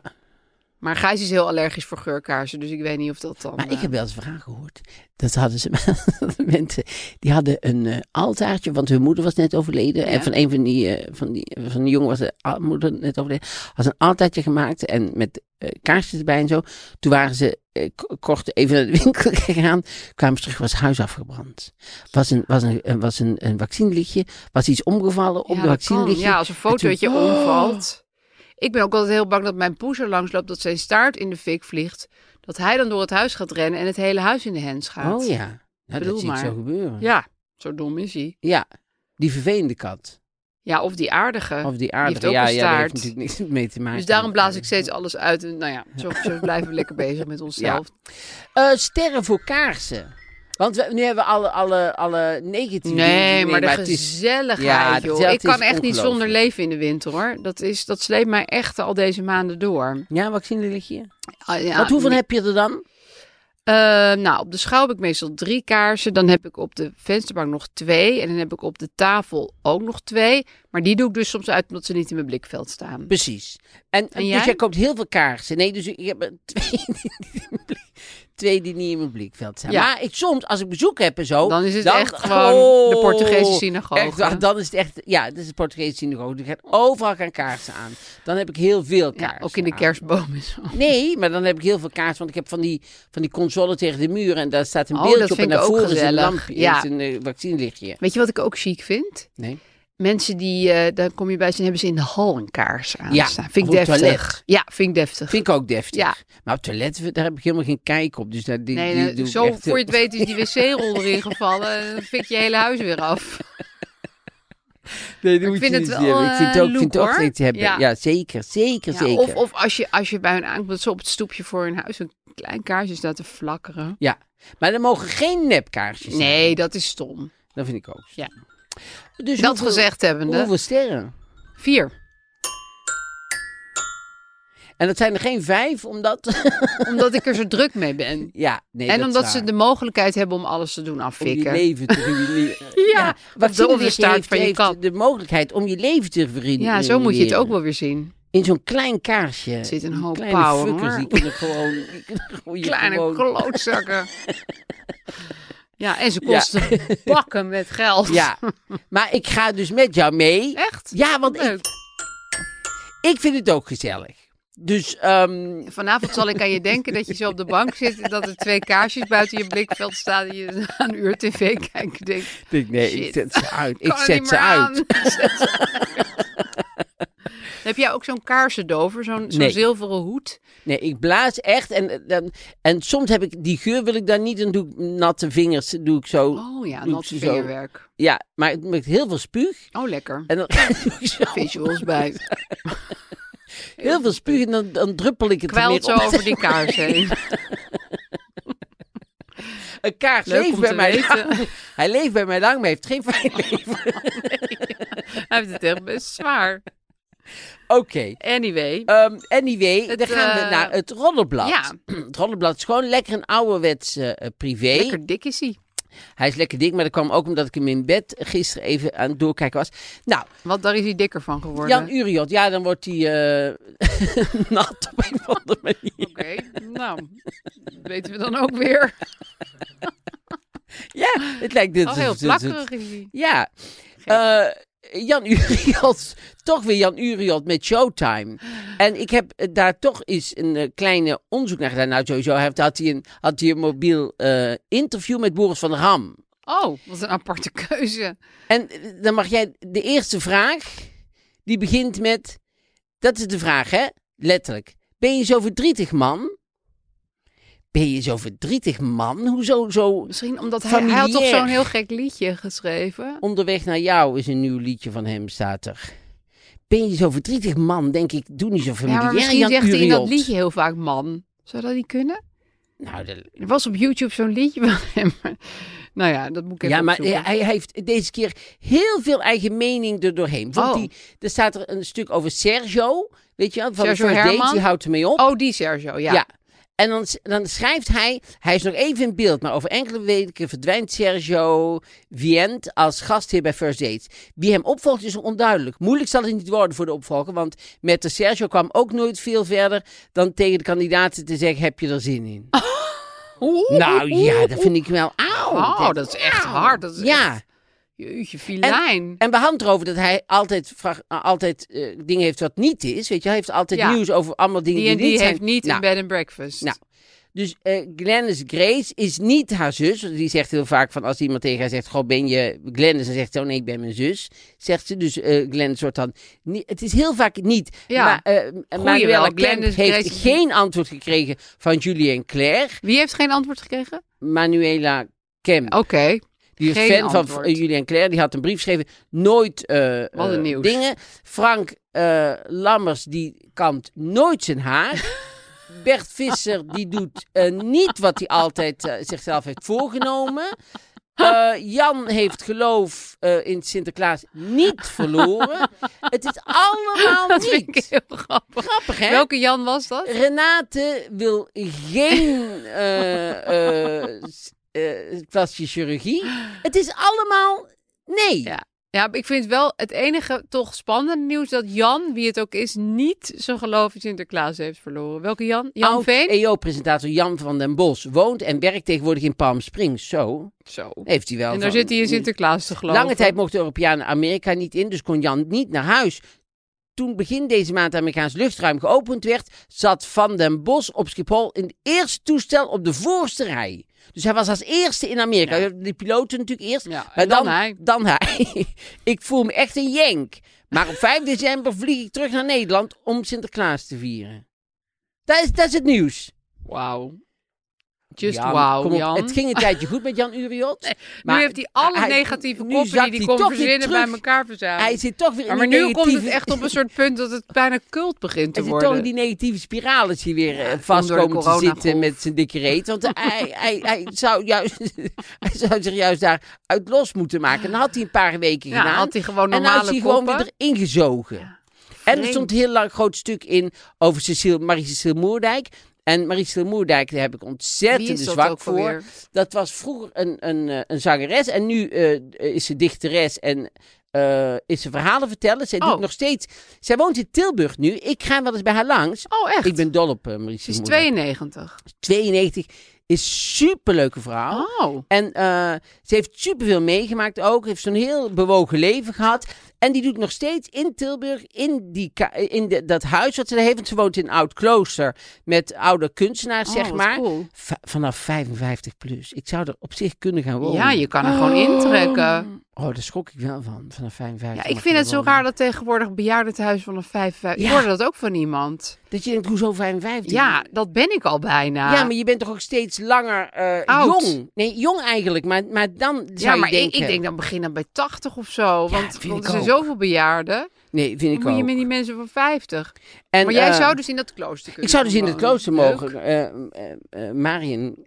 Maar Gijs is heel allergisch voor geurkaarsen, dus ik weet niet of dat dan... Maar ik eh, heb wel eens een verhaal gehoord. Dat hadden ze mensen, die hadden een eh, altaartje, want hun moeder was net overleden. Ja. En van een van die, eh, van die, van die jongen was de moeder net overleden. Had een altaartje gemaakt en met eh, kaarsjes erbij en zo. Toen waren ze eh, kort even naar de winkel gegaan. Kwamen ze terug, was huis afgebrand. Was een, was een, was een, een was iets omgevallen op ja, de vaccinelichtje. Ja, als een fotootje toen- Oh. omvalt. Ik ben ook altijd heel bang dat mijn poes er langs loopt, dat zijn staart in de fik vliegt. Dat hij dan door het huis gaat rennen en het hele huis in de hens gaat. Oh ja, nou, dat zie ik maar. zo gebeuren. Ja, zo dom is hij. Ja, die vervelende kat. Ja, of die aardige. Of die heeft aardige. ook ja, een ja, daar heeft natuurlijk niks mee te maken. Dus daarom blaas ik steeds alles uit. En nou ja, zo, zo blijven we lekker bezig met onszelf. Eh, sterren voor kaarsen. Want we, nu hebben we alle, alle, alle negatieve Nee, dingen. maar de het is- gezelligheid, Ja, de joh. Ik kan echt niet zonder leven in de winter, hoor. Dat, is, dat sleept mij echt al deze maanden door. Ja, vaccinelichtje. Ah, ja, Wat hoeveel heb je er dan? Eh, nou, op de schouw heb ik meestal drie kaarsen. Dan heb ik op de vensterbank nog twee. En dan heb ik op de tafel ook nog twee. Maar die doe ik dus soms uit omdat ze niet in mijn blikveld staan. Precies. En, En dus jij? jij koopt heel veel kaarsen. Nee, dus ik heb er twee, twee die niet in mijn blikveld staan. Ja. Maar ik soms, als ik bezoek heb en zo... Dan is het echt gewoon de Portugese synagoge. Echt, dan is het echt... Ja, dat is de Portugese synagoge. Er gaat overal gaan kaarsen aan. Dan heb ik heel veel Ja, kaarsen ook in de kerstboom en zo. Nee, maar dan heb ik heel veel kaarsen. Want ik heb van die, van die console tegen de muur. En daar staat een Oh, beeldje op. En daarvoor is een lampje. Ja. Is een uh, vaccinelichtje. Weet je wat ik ook chic vind? Nee. Mensen die, eh dan kom je bij ze en hebben ze in de hal een kaars aan Ja, staan. Vind ik deftig. toilet. Ja, vind ik deftig. Vind ik ook deftig. Ja. Maar op toilet, daar heb ik helemaal geen kijk op. Dus daar, die, Nee, die nee, doe ik zo echt, voor je het weet is die wc-rol erin gevallen. En dan fik je hele huis weer af. Nee, Maar ik vind het wel, hebben. Ik vind het eh, ook, vind het ook look, hoor. iets hebben. Ja. Ja. zeker, zeker, Ja, zeker. of of als, je, als je bij hun aankomt, dat ze op het stoepje voor hun huis een klein kaarsje staat te flakkeren. Ja, maar er mogen geen nepkaarsjes zijn. Nee, dat is stom. Dat vind ik ook. Ja. Dus Dat hoeveel- gezegd hebbende. Hoeveel sterren? Vier. En dat zijn er geen vijf, omdat... Omdat ik er zo druk mee ben. ja, nee, en omdat ze de mogelijkheid hebben om alles te doen Om je afvikken. leven te ruïneren. Ja, wat de- staart van je kat. de mogelijkheid om je leven te verruïneren. Ja, zo moet je het ook wel weer zien. In zo'n klein kaarsje. zit een hoop kleine power, fuckers, die kunnen gewoon... Die kunnen Kleine klootzakken. ja, en ze kosten bakken met geld. Ja, maar ik ga dus met jou mee. Echt? Ja, want ik, Leuk. ik vind het ook gezellig. Dus, ehm, Vanavond zal ik aan je denken dat je zo op de bank zit en dat er twee kaarsjes buiten je blikveld staan en je na een uur tv kijkt en denkt, denk, nee, ik zet ze uit. Ik zet ze aan. uit. Zet ze uit. Heb jij ook zo'n kaarsendover, zo'n zo'n Nee. zilveren hoed? Nee, ik blaas echt. En, dan en soms heb ik die geur wil ik dan niet. Dan doe ik natte vingers. Doe ik zo. Oh ja, Doe nat ik ze zo. vingerwerk. Ja, maar met heel veel spuug. Oh, lekker. En dan Visuals bij. heel veel spuug. En dan, dan druppel ik het er weer zo over die kaars heen. Een kaars Leuk leeft bij mij weten. lang. Hij leeft bij mij lang, maar heeft geen fijn leven. Hij heeft het echt best zwaar. Oké. Anyway. Ehm, anyway, Het, dan gaan we eh, naar het Roddelblad. ja. Het Roddelblad is gewoon lekker een ouderwets eh, privé. Lekker dik is hij. Hij is lekker dik, maar dat kwam ook omdat ik hem in bed gisteren even aan het doorkijken was. Nou, Want daar is hij dikker van geworden. Jan Uriot, ja, dan wordt hij eh, nat op een of andere manier. Oké, nou, dat weten we dan ook weer. Ja, het lijkt dit. Oh, heel plakkerig is hij. Ja. Eh, Jan Uriot, toch weer Jan Uriot met Showtime. En ik heb eh, daar toch eens een eh, kleine onderzoek naar gedaan. Nou, sowieso heeft, had, hij een, had hij een mobiel eh, interview met Boris van der Ham. Oh, wat een aparte keuze. En dan mag jij de eerste vraag, die begint met, dat is de vraag hè, letterlijk. Ben je zo verdrietig man? Ben je zo verdrietig man? Hoezo zo Misschien omdat hij, hij had toch zo'n heel gek liedje geschreven. onderweg naar jou is een nieuw liedje van hem, staat er. Ben je zo verdrietig man? Denk ik, doe niet zo Ja, familiair, maar misschien Jan zegt hij in dat liedje heel vaak man. Zou dat niet kunnen? Nou, de- Er was op YouTube zo'n liedje van hem. nou ja, dat moet ik even ja, maar opzoeken. hij heeft deze keer heel veel eigen mening er doorheen. Vond Oh. hij, er staat er een stuk over Sergio, weet je wel, van Sergio Herman? die houdt ermee op. Oh, die Sergio, ja. Ja. En dan, dan schrijft hij, hij is nog even in beeld, maar over enkele weken verdwijnt Sergio Vient als gastheer bij First Dates. Wie hem opvolgt is nog onduidelijk. Moeilijk zal het niet worden voor de opvolger, want met de Sergio kwam ook nooit veel verder dan tegen de kandidaten te zeggen, heb je er zin in? Nou ja, dat vind ik wel auw. Oh, dat is echt hard. Dat is Ja. echt- Jeetje, filijn. En we hadden het erover dat hij altijd, vraag- uh, altijd eh, dingen heeft wat niet is. Weet je, hij heeft altijd Ja. nieuws over allemaal dingen die die, en die niet zijn. heeft niet Nou, een bed and breakfast. Nou, Dus eh Glennis Grace is niet haar zus. Die zegt heel vaak van als iemand tegen haar zegt: Goh, ben je Glennis? Dan zegt ze: Oh nee, ik ben mijn zus. Zegt ze. Dus eh Glennis wordt dan. Niet, het is heel vaak niet. Ja. Maar eh Manuela Glennis heeft Grace- geen antwoord gekregen van Julie en Claire. Wie heeft geen antwoord gekregen? Manuela Kemp. Oké. Die is Geen fan van antwoord. Julie en Claire. Die had een brief geschreven. Nooit eh, eh, nieuws. dingen. Frank Lammers die kampt nooit zijn haar. Bert Visser die doet niet wat hij altijd zichzelf heeft voorgenomen. Jan heeft geloof in Sinterklaas niet verloren. Het is allemaal Dat vind ik niet. heel grappig. Grappig, hè? Welke Jan was dat? Renate wil geen s- eh, plastische chirurgie. Het is allemaal nee. Ja. Ja, ik vind wel het enige toch spannende nieuws dat Jan, wie het ook is, niet zijn geloof in Sinterklaas heeft verloren. Welke Jan? Jan Oud Veen? EO-presentator Jan van den Bos woont en werkt tegenwoordig in Palm Springs. Zo Zo. heeft hij wel. En daar van- zit hij in Sinterklaas te geloven. Lange tijd mochten Europeanen Amerika niet in, dus kon Jan niet naar huis. Toen begin deze maand Amerikaans luchtruim geopend werd, zat Van den Bos op Schiphol in het eerste toestel op de voorste rij. Dus hij was als eerste in Amerika. Ja. De piloten natuurlijk eerst. Ja, maar en dan hij. Dan hij. ik voel me echt een jenk. Maar op 5 december vlieg ik terug naar Nederland om Sinterklaas te vieren. Dat is, dat is het nieuws. Wauw. Just Jan, wow, op. Jan. Het ging een tijdje goed met Jan Uriot. nu heeft hij alle hij- negatieve koppen die hij kon verzinnen bij elkaar verzamelen. Hij zit toch weer in maar die nu komt het echt op een soort punt dat het bijna cult begint te Hij zit worden. toch in die negatieve spiraal is hij weer eh, Ja, vast door de komen te zitten met zijn dikke reet. Want hij, hij, hij, zou juist, hij zou zich juist daar uit los moeten maken. En dat had hij een paar weken ja, gedaan. had hij gewoon en normale nou is hij gewoon weer erin gezogen. En er stond een heel lang groot stuk in over Cecile, Marie-Cecile Moerdijk. En Marie-Cecile Moerdijk, daar heb ik ontzettend zwak voor. alweer? Dat was vroeger een, een, eh, een zangeres en nu eh, is ze dichteres en eh, is ze verhalen vertellen. Zij Oh. doet nog steeds... Zij woont in Tilburg nu. Ik ga wel eens bij haar langs. Oh, echt? Ik ben dol op uh, Ze Maurice is Moerdijk. 92. 92. Is superleuke vrouw. Oh. En ze heeft superveel meegemaakt ook. Heeft zo'n heel bewogen leven gehad. En die doet nog steeds in Tilburg, in, die, in de, dat huis wat ze daar heeft. Want ze woont in een oud klooster met oude kunstenaars, Oh, zeg maar. cool. Vanaf 55 plus. Ik zou er op zich kunnen gaan wonen. Ja, je kan er gewoon intrekken. Oh, daar schrok ik wel van, vanaf 55. Ja, ik vind je het zo raar dat tegenwoordig bejaardentehuis van een 55... Ik Ja. hoorde dat ook van iemand. Dat je denkt, hoezo 55? Ja, dat ben ik al bijna. Ja, maar je bent toch ook steeds langer eh, Oud. jong? Nee, jong eigenlijk, maar, maar dan zou Ja, je maar denken... ik, ik denk dan beginnen bij 80 of zo. Want, want ik er zijn ook. Zoveel bejaarden. Nee, vind ik moet je met die mensen van 50. En, maar jij eh, zou dus in dat klooster kunnen Ik zou dus in het klooster mogen. eh eh, Mariën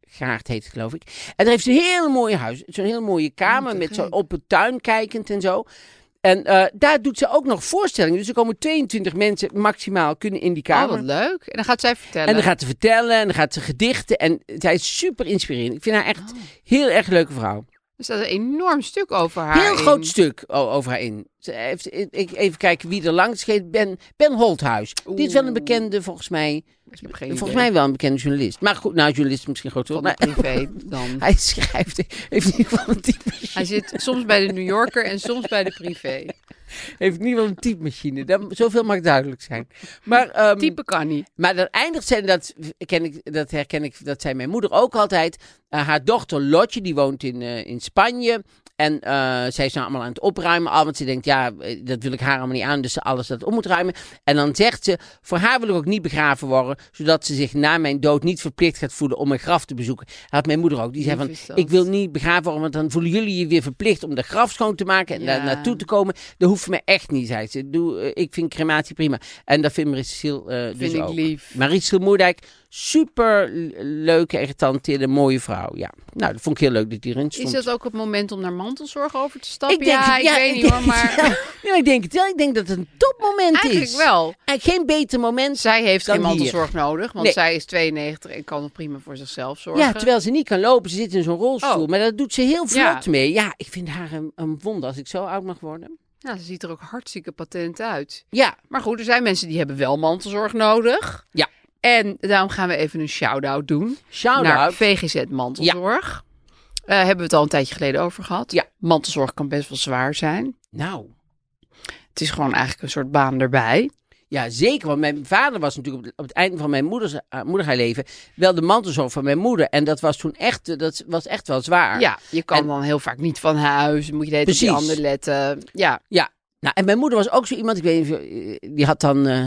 Gaart heet het, geloof ik. En daar heeft ze een heel mooi huis. Zo'n heel mooie kamer te met zo op het tuin kijkend en zo. En daar doet ze ook nog voorstellingen. Dus er komen 22 mensen maximaal kunnen in die Oh, kamer. wat leuk. En dan gaat zij vertellen. En dan gaat ze vertellen en dan gaat ze gedichten. En zij is super inspirerend. Ik vind haar echt heel erg leuke vrouw. Er staat een enorm stuk over haar Heel in. groot stuk over haar in. Ze heeft, ik, even kijken wie er langs gaat. Ben, ben Holthuis. Die is wel een Oeh. bekende, volgens mij. Volgens idee. mij wel een bekende journalist. Maar goed, nou, journalist is misschien groot. Van Maar privé dan. hij schrijft, heeft in ieder geval een typemachine. Hij zit soms bij de New Yorker en soms bij de privé. Heeft ieder geval een typemachine. Dat, zoveel mag duidelijk zijn. Maar, ehm, Type kan niet. maar dat eindigt zijn, dat, ken ik, dat herken ik, dat zei mijn moeder ook altijd. Eh, haar dochter Lotje, die woont in, eh, in Spanje. En eh, zij is nou allemaal aan het opruimen. Al, want ze denkt, ja, eh, dat wil ik haar allemaal niet aan. Dus ze alles dat om moet ruimen. En dan zegt ze, voor haar wil ik ook niet begraven worden. Zodat ze zich na mijn dood niet verplicht gaat voelen om mijn graf te bezoeken. Dat had mijn moeder ook. Die zei van, ik wil niet begraven worden. Want dan voelen jullie je weer verplicht om de graf schoon te maken. En Ja. daar naartoe te komen. Dat hoeft mij echt niet, zei ze. Doe, eh, ik vind crematie prima. En dat vindt Marie-Cecile eh, dus Vind ik ook. Moerdijk, super leuke, en getalenteerde, mooie vrouw. Ja, nou, dat vond ik heel leuk dat die erin stond. Is dat ook het moment om naar mantelzorg over te stappen? Ik denk, ja, ik weet ik niet hoor, maar ik denk het wel. Ik denk dat het een topmoment eigenlijk is. wel. Eigenlijk geen beter moment. Zij heeft geen hier. mantelzorg nodig, want Nee. zij is 92 en kan prima voor zichzelf zorgen. Ja, terwijl ze niet kan lopen. Ze zit in zo'n rolstoel. Oh. Maar dat doet ze heel vlot Ja. mee. Ja, ik vind haar een, een wonder als ik zo oud mag worden. Ja, ze ziet er ook hartstikke patent uit. Ja, Maar goed, er zijn mensen die hebben wel mantelzorg nodig. Ja. En daarom gaan we even een shout-out doen naar shout-out. VGZ Mantelzorg. Eh, hebben we het al een tijdje geleden over gehad. Ja. Mantelzorg kan best wel zwaar zijn. Nou, Het is gewoon eigenlijk een soort baan erbij. ja, zeker. Want mijn vader was natuurlijk op het, einde van mijn moeders, uh, moedergaarleven wel de mantelzorg van mijn moeder. En dat was toen echt, eh, dat was echt wel zwaar. Ja, je kan En- dan heel vaak niet van huis. Moet je de hele ander letten. Ja, Ja, nou, en mijn moeder was ook zo iemand, ik weet niet, eh, die had dan, eh,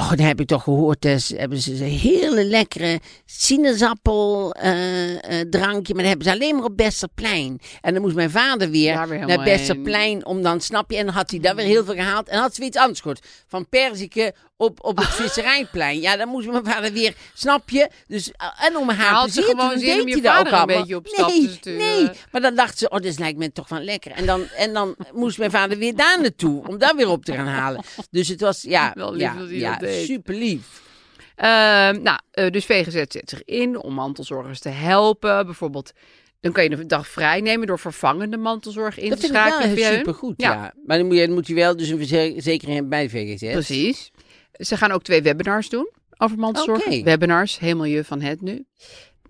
oh, dat heb ik toch gehoord, dus hebben ze een hele lekkere sinaasappel eh, eh, drankje, maar dat hebben ze alleen maar op Besterplein. En dan moest mijn vader weer, Daar weer naar Besterplein om dan, snap je, en dan had hij daar weer heel veel gehaald. En had ze weer iets anders gehoord, van perziken op, op het visserijplein. Ja, dan moest mijn vader weer, snap je, dus, eh, en om haar had plezier gewoon om deed je hij dat ook een beetje op stap nee, te sturen. Nee, maar dan dacht ze, oh, dit lijkt me toch wel lekker. En dan, en dan moest mijn vader weer daar naartoe, om daar weer op te gaan halen. Dus het was, ja, Wel lief ja, dat hij ja dat deed. super lief. Ehm, nou, eh, dus VGZ zet zich in om mantelzorgers te helpen. Bijvoorbeeld, dan kan je een dag vrij nemen door vervangende mantelzorg in Dat te vind ik wel schakelen. via hun. super goed, Ja. ja. Maar dan moet je, dan moet je wel dus een verzekering hebben bij de VGZ. Precies. Ze gaan ook twee webinars doen over mantelzorg. Webinars, helemaal je van het nu.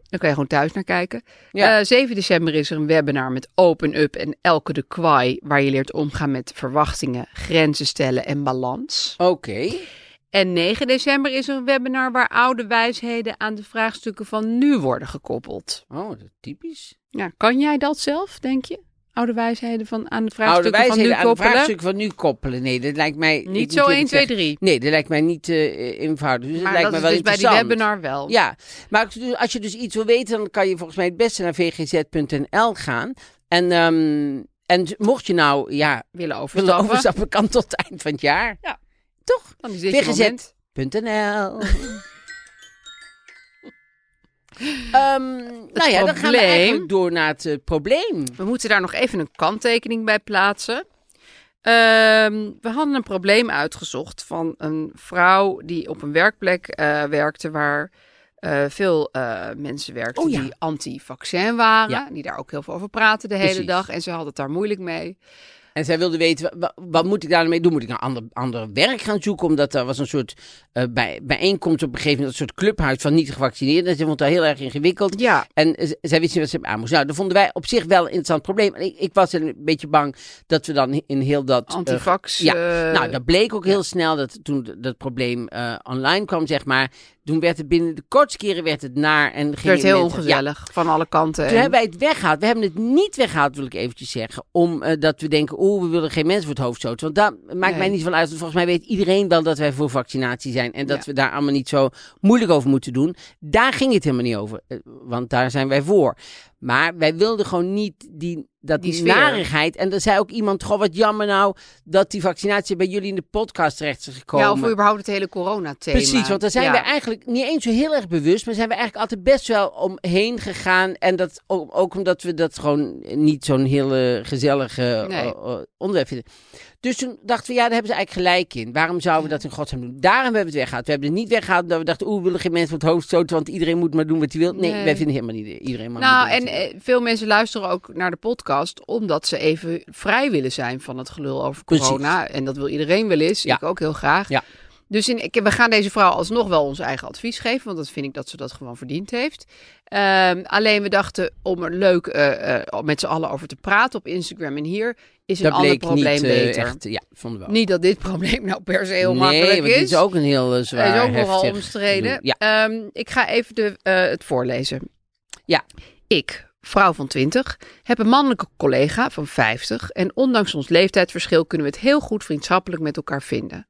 Dan kan je gewoon thuis naar kijken. Ja. Eh, 7 december is er een webinar met Open Up en Elke de Kwaai, waar je leert omgaan met verwachtingen, grenzen stellen en balans. Oké. En 9 december is er een webinar waar oude wijsheden aan de vraagstukken van nu worden gekoppeld. Oh, dat is typisch. Ja, kan jij dat zelf, denk je? Oude wijsheden van, aan de Oude vraagstukken van wijsheden nu aan de koppelen? vraagstukken van nu koppelen. Nee, dat lijkt mij... Niet zo eerlijk 1, 2, zeggen, 3. Nee, dat lijkt mij niet eh eenvoudig. Dus Maar dat lijkt dat is wel dus bij die webinar wel. Ja, maar als je- dus iets wil weten, dan kan je volgens mij het beste naar vgz.nl gaan. En, ehm, en mocht je nou ja, Willen willen overstappen, overstappen, kan tot het eind van het jaar. Ja. Toch? dan is dit je nou ja, dan gaan we eigenlijk door naar het eh, probleem. We moeten daar nog even een kanttekening bij plaatsen. Ehm, we hadden een probleem uitgezocht van een vrouw die op een werkplek eh, werkte waar eh, veel mensen werkten Oh ja. die anti-vaccin waren. Ja. Die daar ook heel veel over praten de hele Precies. dag. En ze had het daar moeilijk mee. En zij wilde weten, wa- wa- wat, moet ik daarmee doen? Moet ik een ander, ander werk gaan zoeken? Omdat er was een soort eh, bij, bijeenkomst op een gegeven moment, een soort clubhuis van niet-gevaccineerden. En ze vond dat heel erg ingewikkeld. Ja, En zij wist niet wat ze aan moest. Nou, dat vonden wij op zich wel een interessant probleem. En ik, ik was een beetje bang dat we dan in heel dat... eh, antivax. ja, eh, nou, dat bleek ook heel snel dat toen dat probleem online kwam, zeg maar. Toen werd het binnen de kortste keren werd het naar. En het werd heel ja, ongezellig van alle kanten. toen En- hebben wij het weggehaald. We hebben het niet weggehaald, wil ik eventjes zeggen. Omdat dat we denken, oeh, we willen geen mensen voor het hoofd stoten. Want daar maakt mij niet van uit. Want volgens mij weet iedereen wel dat wij voor vaccinatie zijn. En dat Ja. we daar allemaal niet zo moeilijk over moeten doen. Daar ging het helemaal niet over. Eh, Want daar zijn wij voor. Maar wij wilden gewoon niet die, dat Die die narigheid. En er zei ook iemand, goh, wat jammer nou dat die vaccinatie bij jullie in de podcast terecht is gekomen. ja, of überhaupt het hele coronathema. Precies, want daar zijn Ja. we eigenlijk niet eens zo heel erg bewust, maar zijn we eigenlijk altijd best wel omheen gegaan. En dat ook, ook omdat we dat gewoon niet zo'n hele gezellige Nee. eh, eh, onderwerp vinden. Dus toen dachten we, ja, daar hebben ze eigenlijk gelijk in. Waarom zouden we dat in godsnaam doen? Daarom hebben we het weggehaald. We hebben het niet weggehaald omdat we dachten, oeh, we willen geen mensen voor het hoofd stoten, want iedereen moet maar doen wat hij wil. Nee, Nee. wij vinden helemaal niet iedereen maar Nou, en eh, veel mensen luisteren ook naar de podcast omdat ze even vrij willen zijn van het gelul over Precies. corona. En dat wil iedereen wel eens. Ja. Ik ook heel graag. Ja. Dus in, ik, we gaan deze vrouw alsnog wel ons eigen advies geven, want dat vind ik dat ze dat gewoon verdiend heeft. Ehm, alleen we dachten om er leuk eh, met z'n allen over te praten op Instagram en hier is een dat ander bleek probleem niet eh, beter. echt, ja, vonden we ook. Niet dat dit probleem nou per se heel nee, makkelijk is. dit is ook een heel zwaar, Hij is ook nogal omstreden. Ja. Ehm, ik ga even de, het voorlezen. Ja. Ik, vrouw van 20, heb een mannelijke collega van 50 en ondanks ons leeftijdsverschil kunnen we het heel goed vriendschappelijk met elkaar vinden.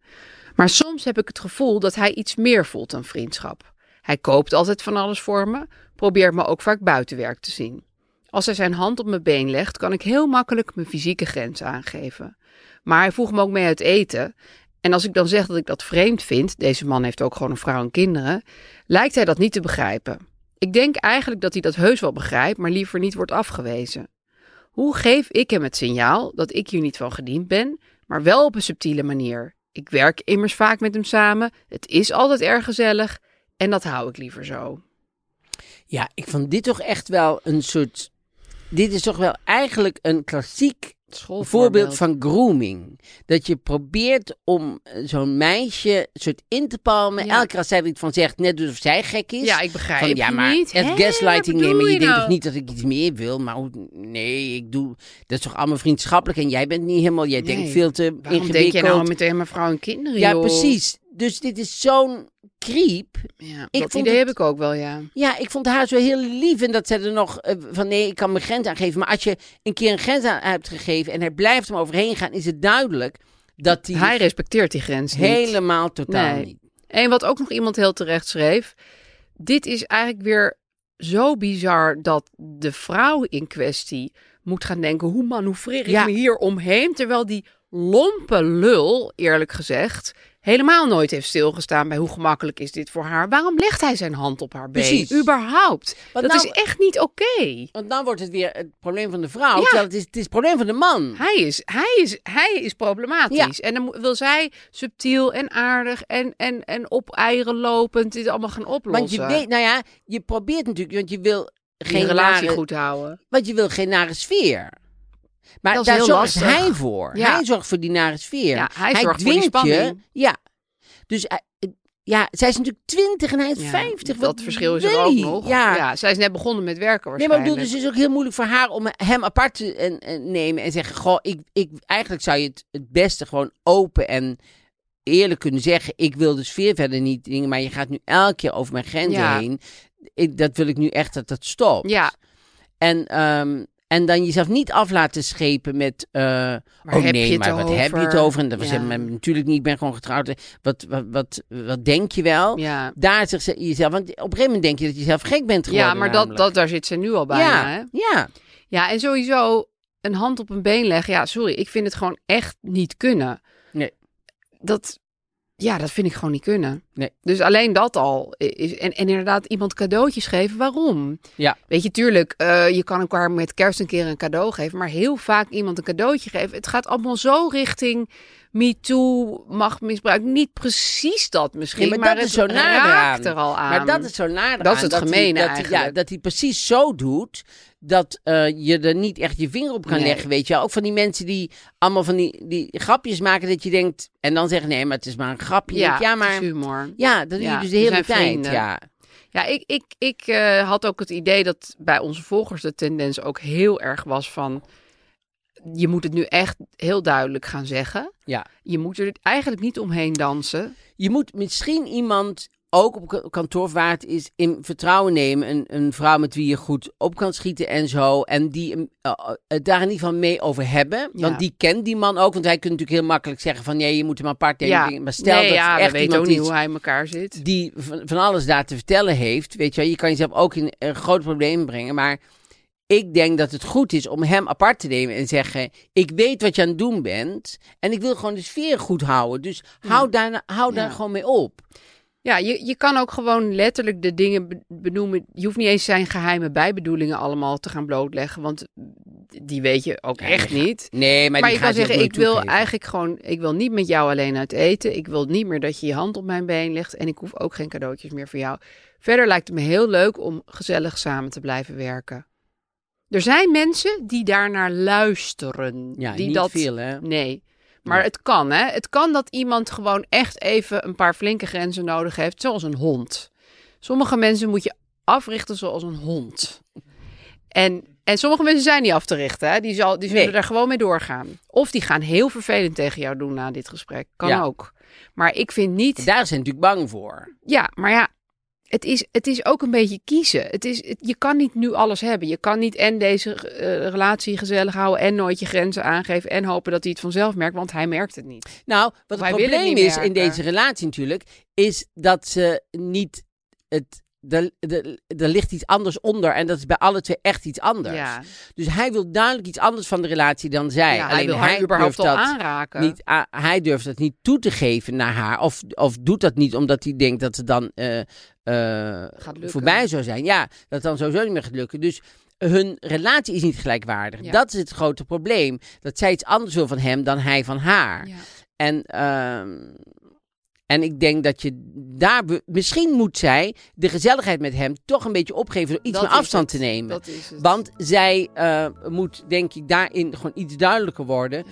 Maar soms heb ik het gevoel dat hij iets meer voelt dan vriendschap. Hij koopt altijd van alles voor me, probeert me ook vaak buiten werk te zien. Als hij zijn hand op mijn been legt, kan ik heel makkelijk mijn fysieke grens aangeven. Maar hij voegt me ook mee uit eten En als ik dan zeg dat ik dat vreemd vind, deze man heeft ook gewoon een vrouw en kinderen, lijkt hij dat niet te begrijpen. Ik denk eigenlijk dat hij dat heus wel begrijpt, maar liever niet wordt afgewezen. Hoe geef ik hem het signaal dat ik hier niet van gediend ben, maar wel op een subtiele manier? Ik werk immers vaak met hem samen, het is altijd erg gezellig en dat hou ik liever zo. Ja, ik vond dit toch echt wel een soort. Dit is toch wel eigenlijk een klassiek voorbeeld van grooming. Dat je probeert om eh, zo'n meisje soort in te palmen. Ja. Elke keer als zij er iets van zegt, net alsof zij gek is. Ja, ik begrijp Van, ja, je maar niet. het gaslighting nemen. Je je denkt nou? toch niet dat ik iets meer wil? Maar nee, ik doe. Dat is toch allemaal vriendschappelijk en jij bent niet helemaal. Jij denkt veel te Waarom ingewikkeld. denk je nou meteen mijn vrouw en kinderen, ja, joh? precies. Dus dit is zo'n creep. Ja, Ik dat vond idee het- heb ik ook wel, ja. Ja, ik vond haar zo heel lief. En dat ze er nog eh, van nee, ik kan mijn grens aangeven. Maar als je een keer een grens aan hebt gegeven en hij blijft hem overheen gaan, is het duidelijk dat hij, Hij respecteert die grens niet. helemaal totaal Nee. niet. En wat ook nog iemand heel terecht schreef. Dit is eigenlijk weer zo bizar dat de vrouw in kwestie moet gaan denken: hoe manoeuvreer ik Ja. me hier omheen? Terwijl die lompe lul, eerlijk gezegd, helemaal nooit heeft stilgestaan bij hoe gemakkelijk is dit voor haar. Waarom legt hij zijn hand op haar been? Precies. Überhaupt. Want dat nou- is echt niet oké. Want dan wordt het weer het probleem van de vrouw. Ja. Terwijl het is, het is het probleem van de man. Hij is, hij is, hij is problematisch. En dan wil zij subtiel en aardig en, en, en op eieren lopend dit allemaal gaan oplossen. Want je weet, nou ja, je probeert natuurlijk, want je wil geen relatie nare, goed houden. want je wil geen nare sfeer. Maar Dat is daar heel zorgt lastig. hij voor. Ja. Hij zorgt voor die nare sfeer. Ja, hij zorgt voor die dwingt je. spanning. Ja. Dus hij- ja, zij is natuurlijk 20 en hij is Ja, 50. Dat Wat verschil is er ook nog. Ja. zij is net begonnen met werken Nee, maar ik waarschijnlijk. bedoel, dus het is ook heel moeilijk voor haar om hem apart te en, en nemen en zeggen: Goh, ik, ik, eigenlijk zou je het het beste gewoon open en eerlijk kunnen zeggen: Ik wil de sfeer verder niet dingen, maar je gaat nu elke keer over mijn grenzen Ja. heen. Ik, dat wil ik nu echt dat dat stopt. Ja, En, ehm, en dan jezelf niet af laten schepen met. eh, oh nee, maar wat heb je het over? En dat was Ja. natuurlijk niet, ik ben gewoon getrouwd. Wat, wat, wat, wat denk je wel? ja. Daar zegt ze jezelf. Want op een gegeven moment denk je dat je zelf gek bent geworden. ja maar dat, namelijk. dat, daar zit ze nu al. Hè? ja, ja. Ja, en sowieso een hand op een been leggen. Ja, sorry, ik vind het gewoon echt niet kunnen. Nee. Dat, ja, dat vind ik gewoon niet kunnen. Nee. Dus alleen dat al. Is, en, en inderdaad iemand cadeautjes geven, waarom? Ja. Weet je, tuurlijk, eh, je kan elkaar met kerst een keer een cadeau geven. Maar heel vaak iemand een cadeautje geven. Het gaat allemaal zo richting MeToo, machtmisbruik. Niet precies dat misschien, Nee, maar maar, dat is zo raakt er al aan. Maar dat is zo naar Dat is het hij- eigenlijk. ja, dat hij precies zo doet dat eh, je er niet echt je vinger op kan Nee. leggen, weet je. Ook van die mensen die allemaal van die, die grapjes maken dat je denkt... En dan zeggen, nee, maar het is maar een grapje. ja, Ja, ja het maar... is humor. Ja, dat doe je dus de hele tijd. vrienden. Ja. Ja, ik, ik, ik eh, had ook het idee dat bij onze volgers de tendens ook heel erg was van... Je moet het nu echt heel duidelijk gaan zeggen. ja. Je moet er eigenlijk niet omheen dansen. Je moet misschien iemand, ook op ka- kantoor waar het is, in vertrouwen nemen. Een, een vrouw met wie je goed op kan schieten en zo. En die eh, eh, het daar in ieder geval mee over hebben. Ja. Want die kent die man ook. Want wij kunnen natuurlijk heel makkelijk zeggen van... Nee, je moet hem apart nemen. Ja, Maar stel nee, dat ja, echt iemand ook niet hoe hij in elkaar zit. die van, van alles daar te vertellen heeft. Weet je wel, je kan jezelf ook in een groot probleem brengen. Maar ik denk dat het goed is om hem apart te nemen en zeggen: Ik weet wat je aan het doen bent. En ik wil gewoon de sfeer goed houden. Dus hou, daar, hou daar Ja. gewoon mee op. Ja, je, je kan ook gewoon letterlijk de dingen be- benoemen. Je hoeft niet eens zijn geheime bijbedoelingen allemaal te gaan blootleggen. Want die weet je ook echt niet. Nee, maar, je kan zeggen, ik wil toegeven. eigenlijk gewoon, ik wil niet met jou alleen uit eten. Ik wil niet meer dat je je hand op mijn been legt. En ik hoef ook geen cadeautjes meer voor jou. Verder lijkt het me heel leuk om gezellig samen te blijven werken. Er zijn mensen die daarnaar luisteren. Ja, die niet dat, veel, hè? Nee. Maar het kan, hè? Het kan dat iemand gewoon echt even een paar flinke grenzen nodig heeft, zoals een hond. Sommige mensen moet je africhten zoals een hond. En, en sommige mensen zijn niet af te richten, hè? Die, zal, die zullen Nee. daar gewoon mee doorgaan. Of die gaan heel vervelend tegen jou doen na dit gesprek. Kan Ja. ook. Maar ik vind niet. Daar zijn natuurlijk bang voor. Ja, maar ja. Het is, het is ook een beetje kiezen. Het is, het- je kan niet nu alles hebben. Je kan niet en deze eh, relatie gezellig houden en nooit je grenzen aangeven en hopen dat hij het vanzelf merkt, want hij merkt het niet. Nou, wat het probleem is in deze relatie natuurlijk, is dat ze niet het er, er, er ligt iets anders onder. En dat is bij alle twee echt iets anders. Ja. Dus hij wil duidelijk iets anders van de relatie dan zij. Ja, hij Alleen wil haar überhaupt durft dat aanraken. Niet, ah, hij durft dat niet toe te geven naar haar. Of, of doet dat niet omdat hij denkt dat het dan eh, eh, voorbij zou zijn. Ja, dat dan sowieso niet meer gaat lukken. Dus hun relatie is niet gelijkwaardig. Ja. Dat is het grote probleem. Dat zij iets anders wil van hem dan hij van haar. Ja. En, ehm, en ik denk dat je daar... Misschien moet zij de gezelligheid met hem toch een beetje opgeven... door iets meer is afstand het. te nemen. Dat is het. Want zij eh, moet, denk ik, daarin gewoon iets duidelijker worden.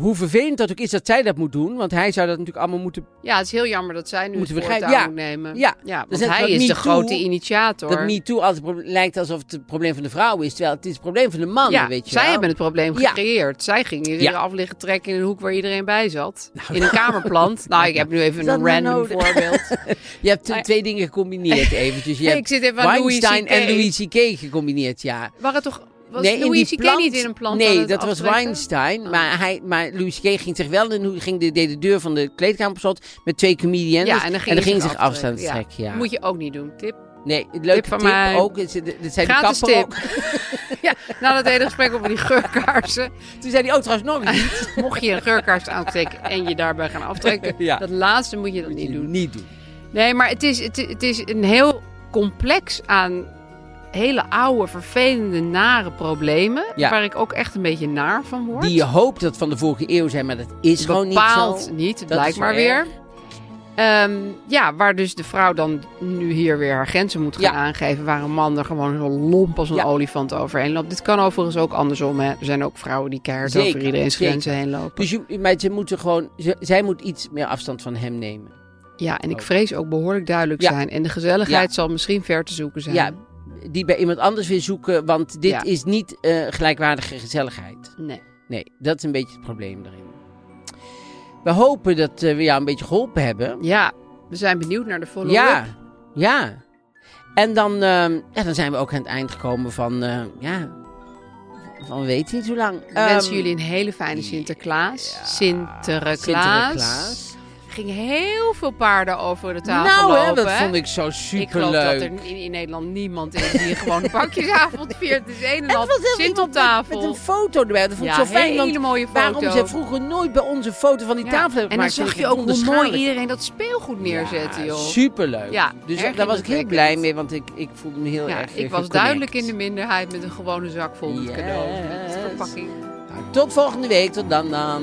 Hoe vervelend dat ook is dat zij dat moet doen. Want hij zou dat natuurlijk allemaal moeten... Ja, het is heel jammer dat zij nu Moeten het we voortouw grijpen. moet nemen. Ja. ja Dus want net hij is de grote initiator. Dat MeToo altijd lijkt alsof het het probleem van de vrouw is. Terwijl het is het probleem van de man, ja, weet je zij wel. hebben het probleem Ja. gecreëerd. Zij gingen hier Ja. af liggen trekken in een hoek waar iedereen bij zat. in een kamerplant. nou, ik heb nu even een nou random nodig? voorbeeld. Je hebt Maar- twee dingen gecombineerd eventjes. Je hebt ik zit even aan Louis Weinstein en Louis C.K. gecombineerd, ja. Waren toch... Was nee, Louis die C.K. plant- niet in een plant Nee, het dat was? Weinstein. Oh. Maar, hij, maar Louis C.K. ging zich wel... En ging de, deed de deur van de kleedkamer op slot met twee comedians. Ja, en dan ging, en hij zich afstand trekken, ja. Moet je ook niet doen. Tip. Nee, leuke Tip van tip mij. ook. Dat zei de Gratis kapper tip. ook. ja, na dat hele gesprek over die geurkaarsen. Toen zei hij, oh trouwens nog iets. Mocht je een geurkaars aansteken en je daarbij gaan aftrekken. Ja. Dat laatste moet je dan niet doen. Niet doen. Nee, maar het is, het, is- het is een heel complex aan hele oude, vervelende, nare problemen. Ja. Waar ik ook echt een beetje naar van word. Die je hoopt dat van de vorige eeuw zijn, maar dat is gewoon niet Bepaald zo. niet, Dat blijkt is maar zo weer. Ehm, ja, waar dus de vrouw dan nu hier weer haar grenzen moet gaan Ja. aangeven. Waar een man er gewoon zo lomp als een Ja. olifant overheen loopt. Dit kan overigens ook andersom. Hè. Er zijn ook vrouwen die keihard Zeker, over iedereen's zeker. grenzen heen lopen. Dus je, maar ze moeten gewoon, ze- zij moet iets meer afstand van hem nemen. Ja, en ik ook. vrees ook behoorlijk duidelijk Ja. zijn. En de gezelligheid zal misschien ver te zoeken zijn. Ja, die bij iemand anders weer zoeken, want dit Ja. is niet eh, gelijkwaardige gezelligheid. Nee. Nee, dat is een beetje het probleem erin. We hopen dat eh, we jou een beetje geholpen hebben. Ja, we zijn benieuwd naar de follow-up. Ja, ja. En dan, ehm, ja, dan zijn we ook aan het eind gekomen van, eh, ja, van weet niet hoe lang. We wensen Ehm, jullie een hele fijne Sinterklaas. Sinterklaas. Sinterklaas. Gingen heel veel paarden over de tafel Nou, lopen. hè, dat vond ik zo Ik geloof dat superleuk. er in, in Nederland niemand is die gewoon een pakjesavond viert. Is een en al Sint op iemand met, tafel. met een foto erbij. Dat vond ik ja, zo fijn. hele mooie foto. waarom ze vroeger nooit bij onze foto van die Ja. tafel hebben En dan gemaakt. zag je ook hoe mooi iedereen dat speelgoed neerzette, joh. Superleuk. Ja, dus daar was ik heel blij mee, want ik, ik voelde me heel erg ik was duidelijk in de minderheid met een gewone zak vol met Yes. cadeaus. Met verpakking. Nou, tot volgende week. Tot dan dan.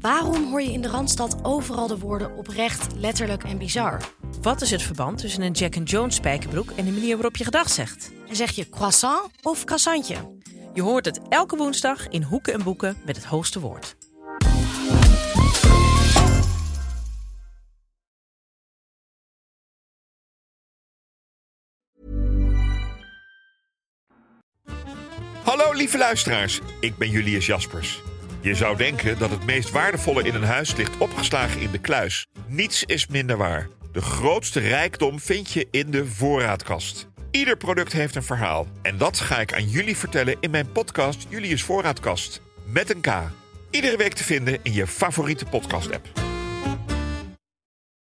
Waarom hoor je in de Randstad overal de woorden oprecht, letterlijk en bizar? Wat is het verband tussen een Jack and Jones spijkerbroek en de manier waarop je gedag zegt? En zeg je croissant of croissantje? Je hoort het elke woensdag in Hoeken en Boeken met het hoogste woord. Hallo lieve luisteraars, ik ben Julius Jaspers. Je zou denken dat het meest waardevolle in een huis ligt opgeslagen in de kluis. Niets is minder waar. De grootste rijkdom vind je in de voorraadkast. Ieder product heeft een verhaal. En dat ga ik aan jullie vertellen in mijn podcast Julius Voorraadkast. Met een K. Iedere week te vinden in je favoriete podcast-app.